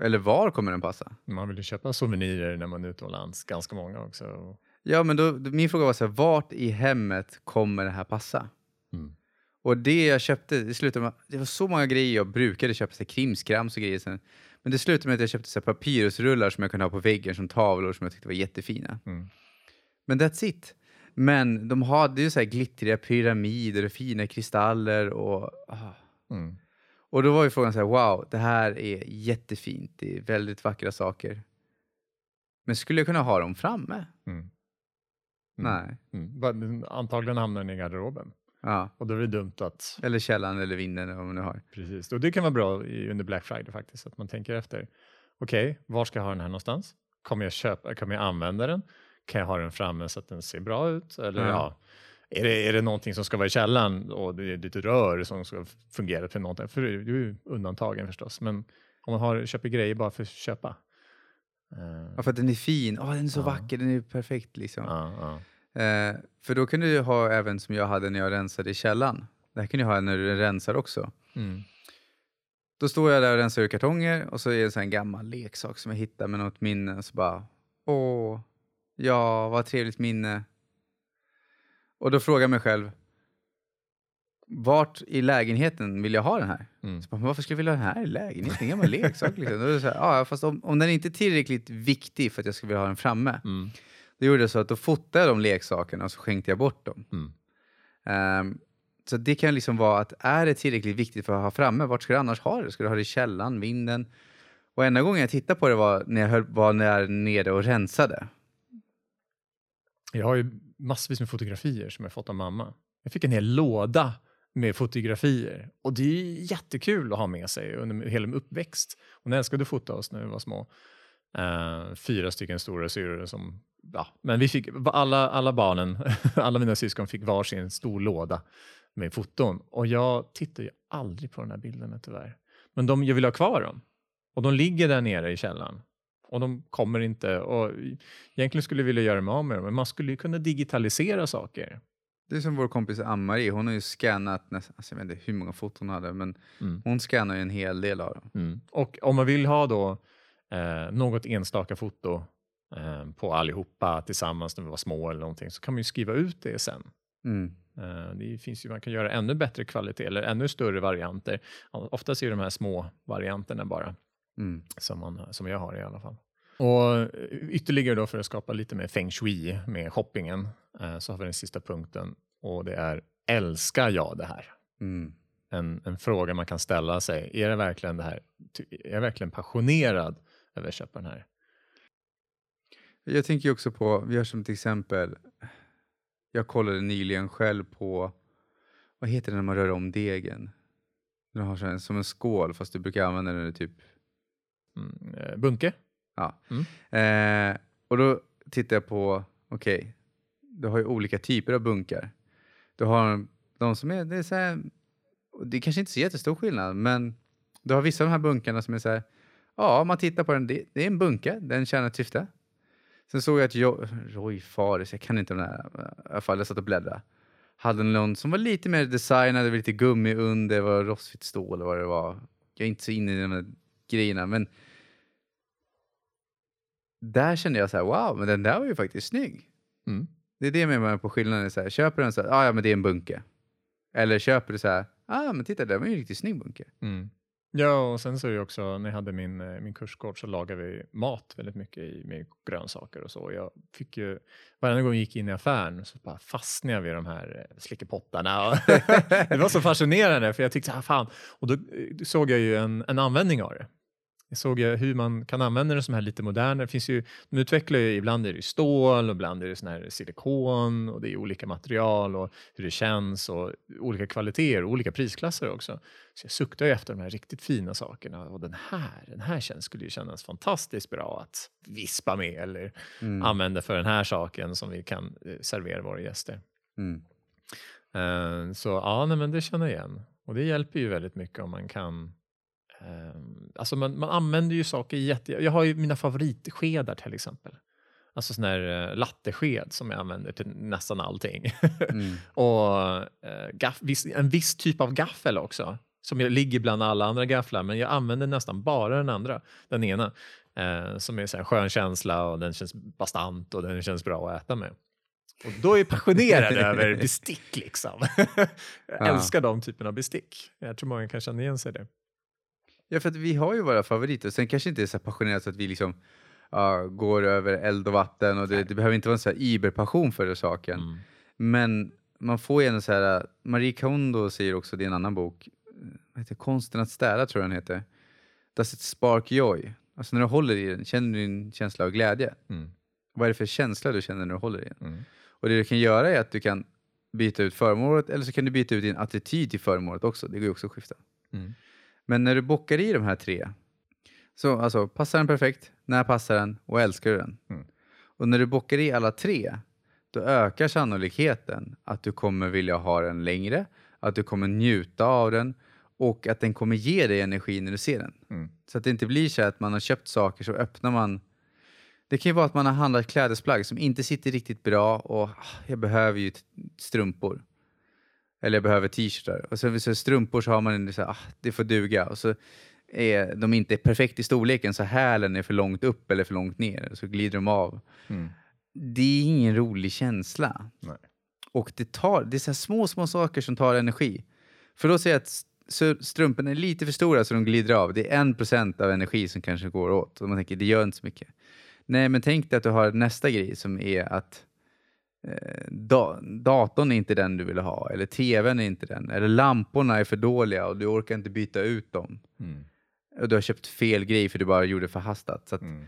Eller var kommer den passa? Man vill ju köpa souvenirer när man är utomlands, ganska många också. Ja, men då, min fråga var så här, vart i hemmet kommer det här passa? Mm. Och det jag köpte, det slutade med, det var så många grejer jag brukade köpa, så krimskrams och grejer. Sen. Men det slutade med att jag köpte så papyrusrullar som jag kunde ha på väggen som tavlor som jag tyckte var jättefina. Mm. Men that's it. Men de hade ju så här glittriga pyramider och fina kristaller och... Ah. Mm. Och då var ju frågan så här, wow, det här är jättefint. Det är väldigt vackra saker. Men skulle jag kunna ha dem framme? Mm. Mm. Nej. Mm. Antagligen hamnar den i garderoben. Ja. Och då är det dumt att... Eller källan eller vinden eller vad man nu har. Precis, och det kan vara bra under Black Friday faktiskt, att man tänker efter. Okej, okay, var ska jag ha den här någonstans? Kommer jag köpa, kommer jag använda den? Kan jag ha den framme så att den ser bra ut? Eller ja. ja är, det, är det någonting som ska vara i källaren och det är lite rör som ska fungera för någonting? För det är ju undantagen förstås, men om man har, köper grejer bara för att köpa. Uh, ja, för att den är fin. Oh, den är så uh, vacker, den är perfekt liksom. Uh, Eh, för då kan du ha även som jag hade när jag rensade i källan. Det här kan du ha när du rensar också. Mm. Då står jag där och rensar ur kartonger och så är det en gammal leksak som jag hittar med något minne. Och så bara, åh, ja, vad trevligt minne. Och då frågar jag mig själv, vart i lägenheten vill jag ha den här? Mm. Så bara, varför skulle jag vilja ha den här i lägenheten? En gammal leksak. Liksom. Då är så här, ja, fast om, om den inte är tillräckligt viktig för att jag skulle vilja ha den framme, mm. Då gjorde jag så att då fotade jag de leksakerna och så skänkte jag bort dem. Mm. Um, så det kan liksom vara att är det tillräckligt viktigt för att ha framme, vart ska du annars ha det? Ska du ha det i källaren, vinden? Och enda gången jag tittade på det var när jag, höll, var jag nere och rensade. Jag har ju massvis med fotografier som jag fått av mamma. Jag fick en hel låda med fotografier och det är jättekul att ha med sig under hela min uppväxt. Hon älskade att fota oss när vi var små. Uh, fyra stycken stora syrror som ja, men vi fick, alla, alla barnen, alla mina syskon fick varsin stor låda med foton och jag tittar ju aldrig på de här bilderna tyvärr. Men de, jag vill ha kvar dem och de ligger där nere i källaren och de kommer inte och egentligen skulle jag vilja göra mig av med dem men man skulle ju kunna digitalisera saker. Det är som vår kompis Ann-Marie, hon har ju scannat, nästan, alltså jag vet inte hur många foton hon hade, men mm. hon scannar ju en hel del av dem. Mm. Och om man vill ha då eh, något enstaka foto eh, på allihopa tillsammans när vi var små eller någonting så kan man ju skriva ut det sen. Mm. Eh, det finns ju, man kan göra ännu bättre kvalitet eller ännu större varianter. Oftast är det de här små varianterna bara mm. som, man, som jag har i alla fall. Och ytterligare då för att skapa lite mer feng shui med shoppingen eh, så har vi den sista punkten och det är älskar jag det här? Mm. En, en, fråga man kan ställa sig. Är det verkligen det här? Är jag verkligen passionerad över att köpa den här? Jag tänker också på, vi har som till exempel, jag kollade nyligen själv på, vad heter det när man rör om degen? Du har som en skål fast du brukar använda den typ... Mm, eh, bunke? Ja. Mm. Eh, och då tittar jag på, okej, okay, du har ju olika typer av bunkar. Du har de som är, det är så här, det är kanske inte så jättestor skillnad, men du har vissa av de här bunkarna som är så här, ja, man tittar på den, det, det är en bunke, den tjänar ett syfte. Sen såg jag att jag, Roy Fares, jag kan inte de där, i alla fall jag satt och bläddrade. Hade någon som var lite mer designad, det var lite gummi under, det var rostfritt stål eller vad det var. Jag är inte så inne i de här grejerna, men där kände jag så här, wow, men den där var ju faktiskt snygg. Mm. Det är det jag menar på skillnaden. Så här, köper den så här, ah, ja men det är en bunke. Eller köper du så här, ah men titta det var ju en riktigt snygg bunke. Mm. Ja, och sen så är det också när jag hade min, eh, min kursgård så lagade vi mat väldigt mycket i, med grönsaker och så. Jag fick ju, varje gång jag gick in i affären så bara fastnade jag vid de här eh, slickepottarna. det var så fascinerande för jag tyckte, ah, fan. Och då eh, såg jag ju en, en användning av det. Jag såg hur man kan använda den som här lite modernare. Det finns ju, de utvecklar ju, ibland är det stål och ibland är det sån här silikon och det är olika material och hur det känns och olika kvaliteter och olika prisklasser också. Så jag suktar ju efter de här riktigt fina sakerna och den här, den här känns, skulle ju kännas fantastiskt bra att vispa med eller mm. använda för den här saken som vi kan eh, servera våra gäster. Mm. Uh, så ja, nej, men det känner jag igen. Och det hjälper ju väldigt mycket om man kan alltså man, man använder ju saker jätte... Jag har ju mina favoritskedar till exempel. Alltså sån här uh, lattesked som jag använder till nästan allting. Mm. och gaff, viss, en viss typ av gaffel också. Som ligger bland alla andra gafflar men jag använder nästan bara den andra. Den ena. Uh, som är en skön känsla och den känns bastant och den känns bra att äta med. Och då är jag passionerad över bestick liksom. jag älskar de typerna av bestick. Jag tror många kan känna igen sig i det. Ja, för att vi har ju våra favoriter. Sen kanske inte är så passionerat så att vi liksom uh, går över eld och vatten och det, det behöver inte vara en så här iberpassion för saken. Mm. Men man får ju ändå så här, Marie Kondo säger också, det är en anna bok, vad heter, Konsten att städa tror jag den heter. Does it spark joy? Alltså när du håller i den, känner du en känsla av glädje? Mm. Vad är det för känsla du känner när du håller i den? Mm. Och det du kan göra är att du kan byta ut föremålet eller så kan du byta ut din attityd till föremålet också. Det går ju också att skifta. Mm. Men när du bockar i de här tre, så alltså passar den perfekt, när passar den och älskar du den? Mm. Och när du bockar i alla tre, då ökar sannolikheten att du kommer vilja ha den längre, att du kommer njuta av den och att den kommer ge dig energi när du ser den. Mm. Så att det inte blir så att man har köpt saker så öppnar man det kan ju vara att man har handlat klädesplagg som inte sitter riktigt bra och ah, jag behöver ju strumpor. Eller jag behöver t-shirtar. Och så, så strumpor så har man en så ah, det får duga. Och så är de inte perfekt i storleken så hälen är för långt upp eller för långt ner. Så glider de av. Mm. Det är ingen rolig känsla. Nej. Och det, tar, det är så små, små saker som tar energi. För då säger jag att strumporna är lite för stora så de glider av. Det är en procent av energi som kanske går åt. Och man tänker, det gör inte så mycket. Nej, men tänk dig att du har nästa grej som är att da datorn är inte den du vill ha, eller tvn är inte den, eller lamporna är för dåliga och du orkar inte byta ut dem. Mm. Och du har köpt fel grej för du bara gjorde förhastat. Så mm.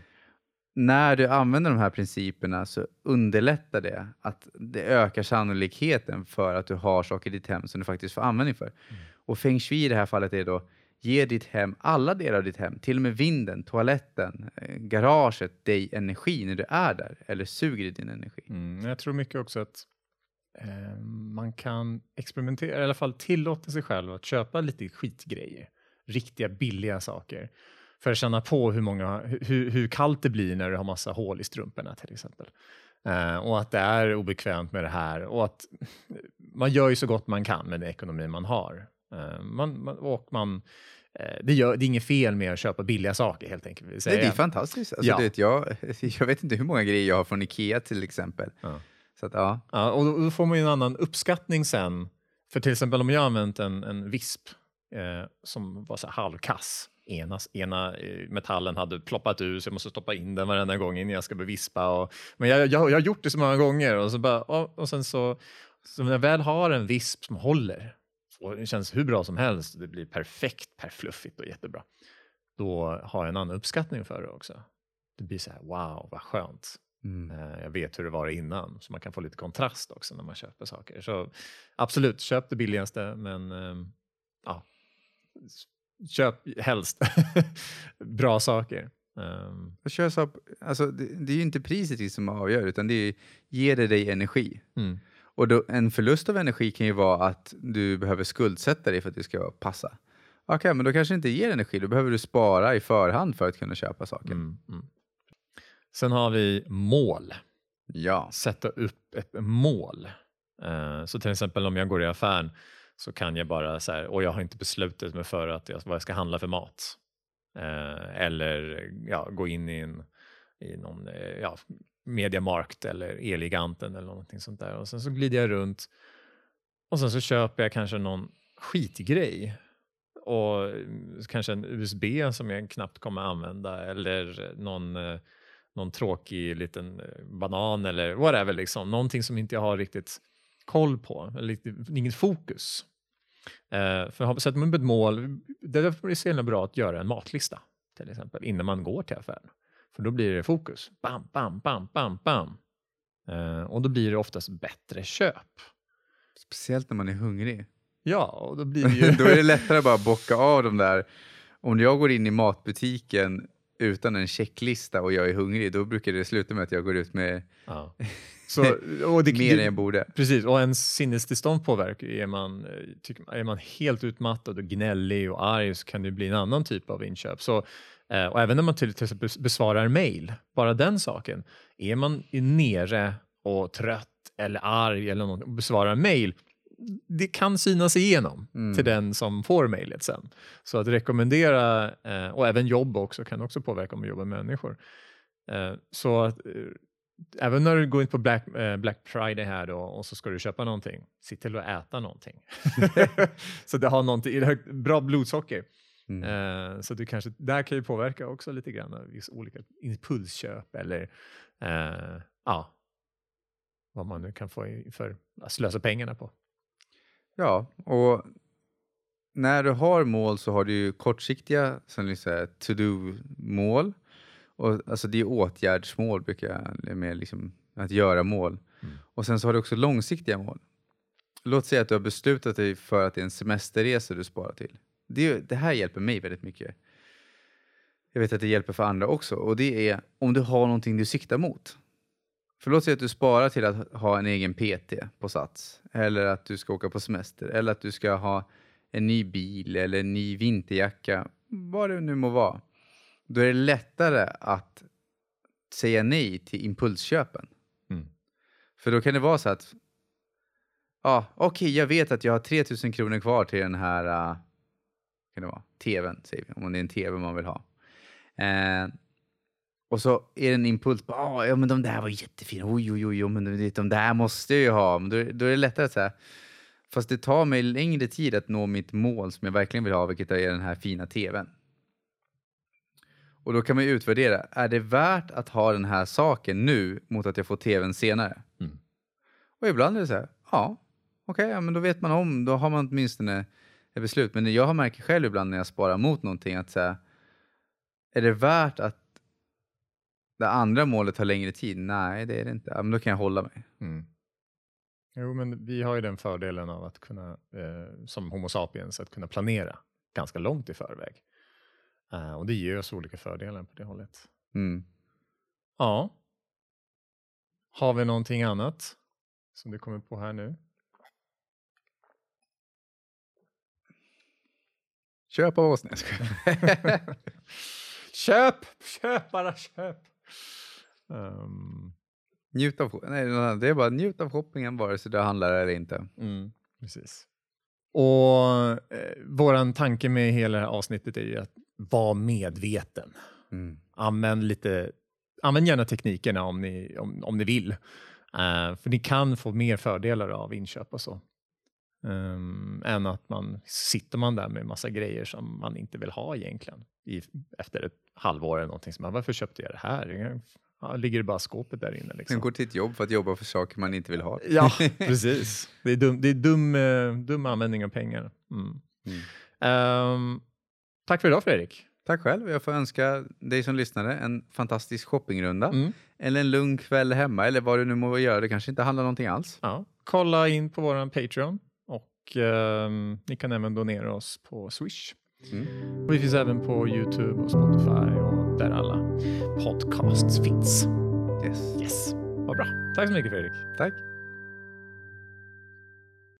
När du använder de här principerna så underlättar det att det ökar sannolikheten för att du har saker i ditt hem som du faktiskt får användning för. Mm. Och feng shui i det här fallet är då ger ditt hem, alla delar av ditt hem, till och med vinden, toaletten, eh, garaget, dig energi när du är där eller suger i din energi. Mm, jag tror mycket också att eh, man kan experimentera, i alla fall tillåta sig själv att köpa lite skitgrejer, riktiga billiga saker för att känna på hur, många, hur, hur kallt det blir när du har massa hål i strumporna till exempel. Uh, och att det är obekvämt med det här och att man gör ju så gott man kan med den ekonomi man har. Uh, man, man, och man det, gör, det är inget fel med att köpa billiga saker helt enkelt. Nej, det är fantastiskt. Alltså, ja. vet, jag, jag vet inte hur många grejer jag har från Ikea till exempel. Ja. Så att, ja. ja och då får man ju en annan uppskattning sen. För till exempel om jag har använt en, en visp eh, som var så halvkass. Ena, ena eh, metallen hade ploppat ur så jag måste stoppa in den varenda gång innan jag ska bevispa. Och, men jag, jag, jag har gjort det så många gånger och, så bara, och, och sen så, så när jag väl har en visp som håller och det känns hur bra som helst, det blir perfekt, perfluffigt och jättebra. Då har jag en annan uppskattning för det också. Det blir så här, wow, vad skönt. Mm. Eh, jag vet hur det var innan, så man kan få lite kontrast också när man köper saker. Så absolut, köp det billigaste, men ehm, ja, köp helst bra saker. Um. Alltså, det, det, är ju inte priset som avgör, utan det är, ger det dig energi? Mm. Och då, en förlust av energi kan ju vara att du behöver skuldsätta dig för att det ska passa. Okej, okay, men då kanske det inte ger energi. Då behöver du spara i förhand för att kunna köpa saker. Mm, mm. Sen har vi mål. Ja. Sätta upp ett mål. Uh, så till exempel om jag går i affären så kan jag bara så här, och jag har inte beslutat mig för att jag, vad jag ska handla för mat. Uh, eller ja, gå in i, en, i någon uh, ja, Mediamarkt eller Eleganten eller någonting sånt där. Och sen så glider jag runt och sen så köper jag kanske någon skitgrej och mm, kanske en USB som jag knappt kommer använda eller någon, eh, någon tråkig liten eh, banan eller whatever. Liksom. Någonting som inte jag har riktigt koll på, eller inget fokus. Uh, för sätter man upp ett mål, det är så bra att göra en matlista till exempel innan man går till affären. För då blir det fokus. Bam, bam, bam, bam, bam. Eh, och då blir det oftast bättre köp. Speciellt när man är hungrig. Ja, och då blir det ju... då är det lättare att bara bocka av de där. Om jag går in i matbutiken utan en checklista och jag är hungrig, då brukar det sluta med att jag går ut med ja. Så, och det, mer än jag borde. Precis, och ens sinnestillstånd påverkar Är man, tycker, är man helt utmattad och gnällig och arg så kan det bli en annan typ av inköp. Så, eh, och även när man till exempel besvarar mail, bara den saken. Är man nere och trött eller arg eller något och besvarar mail, det kan synas igenom mm. till den som får mejlet sen. Så att rekommendera, eh, och även jobb också, kan också påverka om man jobbar med människor. Eh, så att, eh, även när du går in på Black, Black Friday här då och så ska du köpa någonting, se till att äta någonting. så det har någonting, bra blodsocker. Mm. så du kanske, där kan ju påverka också lite grann, olika impulsköp eller ja, vad man nu kan få för att slösa pengarna på. Ja, och när du har mål så har du ju kortsiktiga to-do-mål. Och, alltså det är åtgärdsmål, brukar jag med liksom, att göra mål. Mm. Och sen så har du också långsiktiga mål. Låt säga att du har beslutat dig för att det är en semesterresa du sparar till. Det, det här hjälper mig väldigt mycket. Jag vet att det hjälper för andra också. Och det är om du har någonting du siktar mot. För låt säga att du sparar till att ha en egen PT på Sats, eller att du ska åka på semester, eller att du ska ha en ny bil eller en ny vinterjacka, vad det nu må vara. Då är det lättare att säga nej till impulsköpen. Mm. För då kan det vara så att, ja, okej, okay, jag vet att jag har 3000 kronor kvar till den här uh, kan det vara, tvn, säger vi, om det är en tv man vill ha. Uh, och så är det en impuls. Ah, ja, men de där var jättefina. Oj, oj, oj, men de där måste jag ju ha. Men då, då är det lättare att säga. Fast det tar mig längre tid att nå mitt mål som jag verkligen vill ha, vilket är den här fina tvn. Och då kan man utvärdera. Är det värt att ha den här saken nu mot att jag får tvn senare? Mm. Och ibland är det så här. Ja, okej, okay, ja, men då vet man om. Då har man åtminstone ett beslut. Men jag har märkt själv ibland när jag sparar mot någonting att säga. Är det värt att det andra målet tar längre tid? Nej, det är det inte. Ja, men då kan jag hålla mig. Mm. Jo, men vi har ju den fördelen av att kunna, eh, som Homo sapiens, att kunna planera ganska långt i förväg. Uh, och det ger oss olika fördelar på det hållet. Mm. Ja. Har vi någonting annat som du kommer på här nu? Köp av oss. Nej, Köp! Köp bara köp! Um, njut av, nej, det är bara njut av shoppingen vare sig du handlar eller inte. Mm, precis. Och eh, våran tanke med hela det här avsnittet är ju att vara medveten. Mm. Använd, lite, använd gärna teknikerna om ni, om, om ni vill. Uh, för ni kan få mer fördelar av inköp och så. Um, än att man sitter man där med massa grejer som man inte vill ha egentligen i, efter ett halvår eller någonting. Så man, varför köpte jag det här? Ja, ligger det bara skåpet där inne? Liksom. Man går till ett jobb för att jobba för saker man inte vill ha. Ja, precis. Det är dum, det är dum, uh, dum användning av pengar. Mm. Mm. Um, tack för idag Fredrik. Tack själv. Jag får önska dig som lyssnare en fantastisk shoppingrunda. Mm. Eller en lugn kväll hemma eller vad du nu må göra. Det kanske inte handlar om någonting alls. Ja. Kolla in på vår Patreon och um, ni kan även donera oss på Swish. Mm. Vi finns även på Youtube och Spotify och där alla podcasts finns. Yes. Yes. Vad bra. Tack så mycket Fredrik. Tack.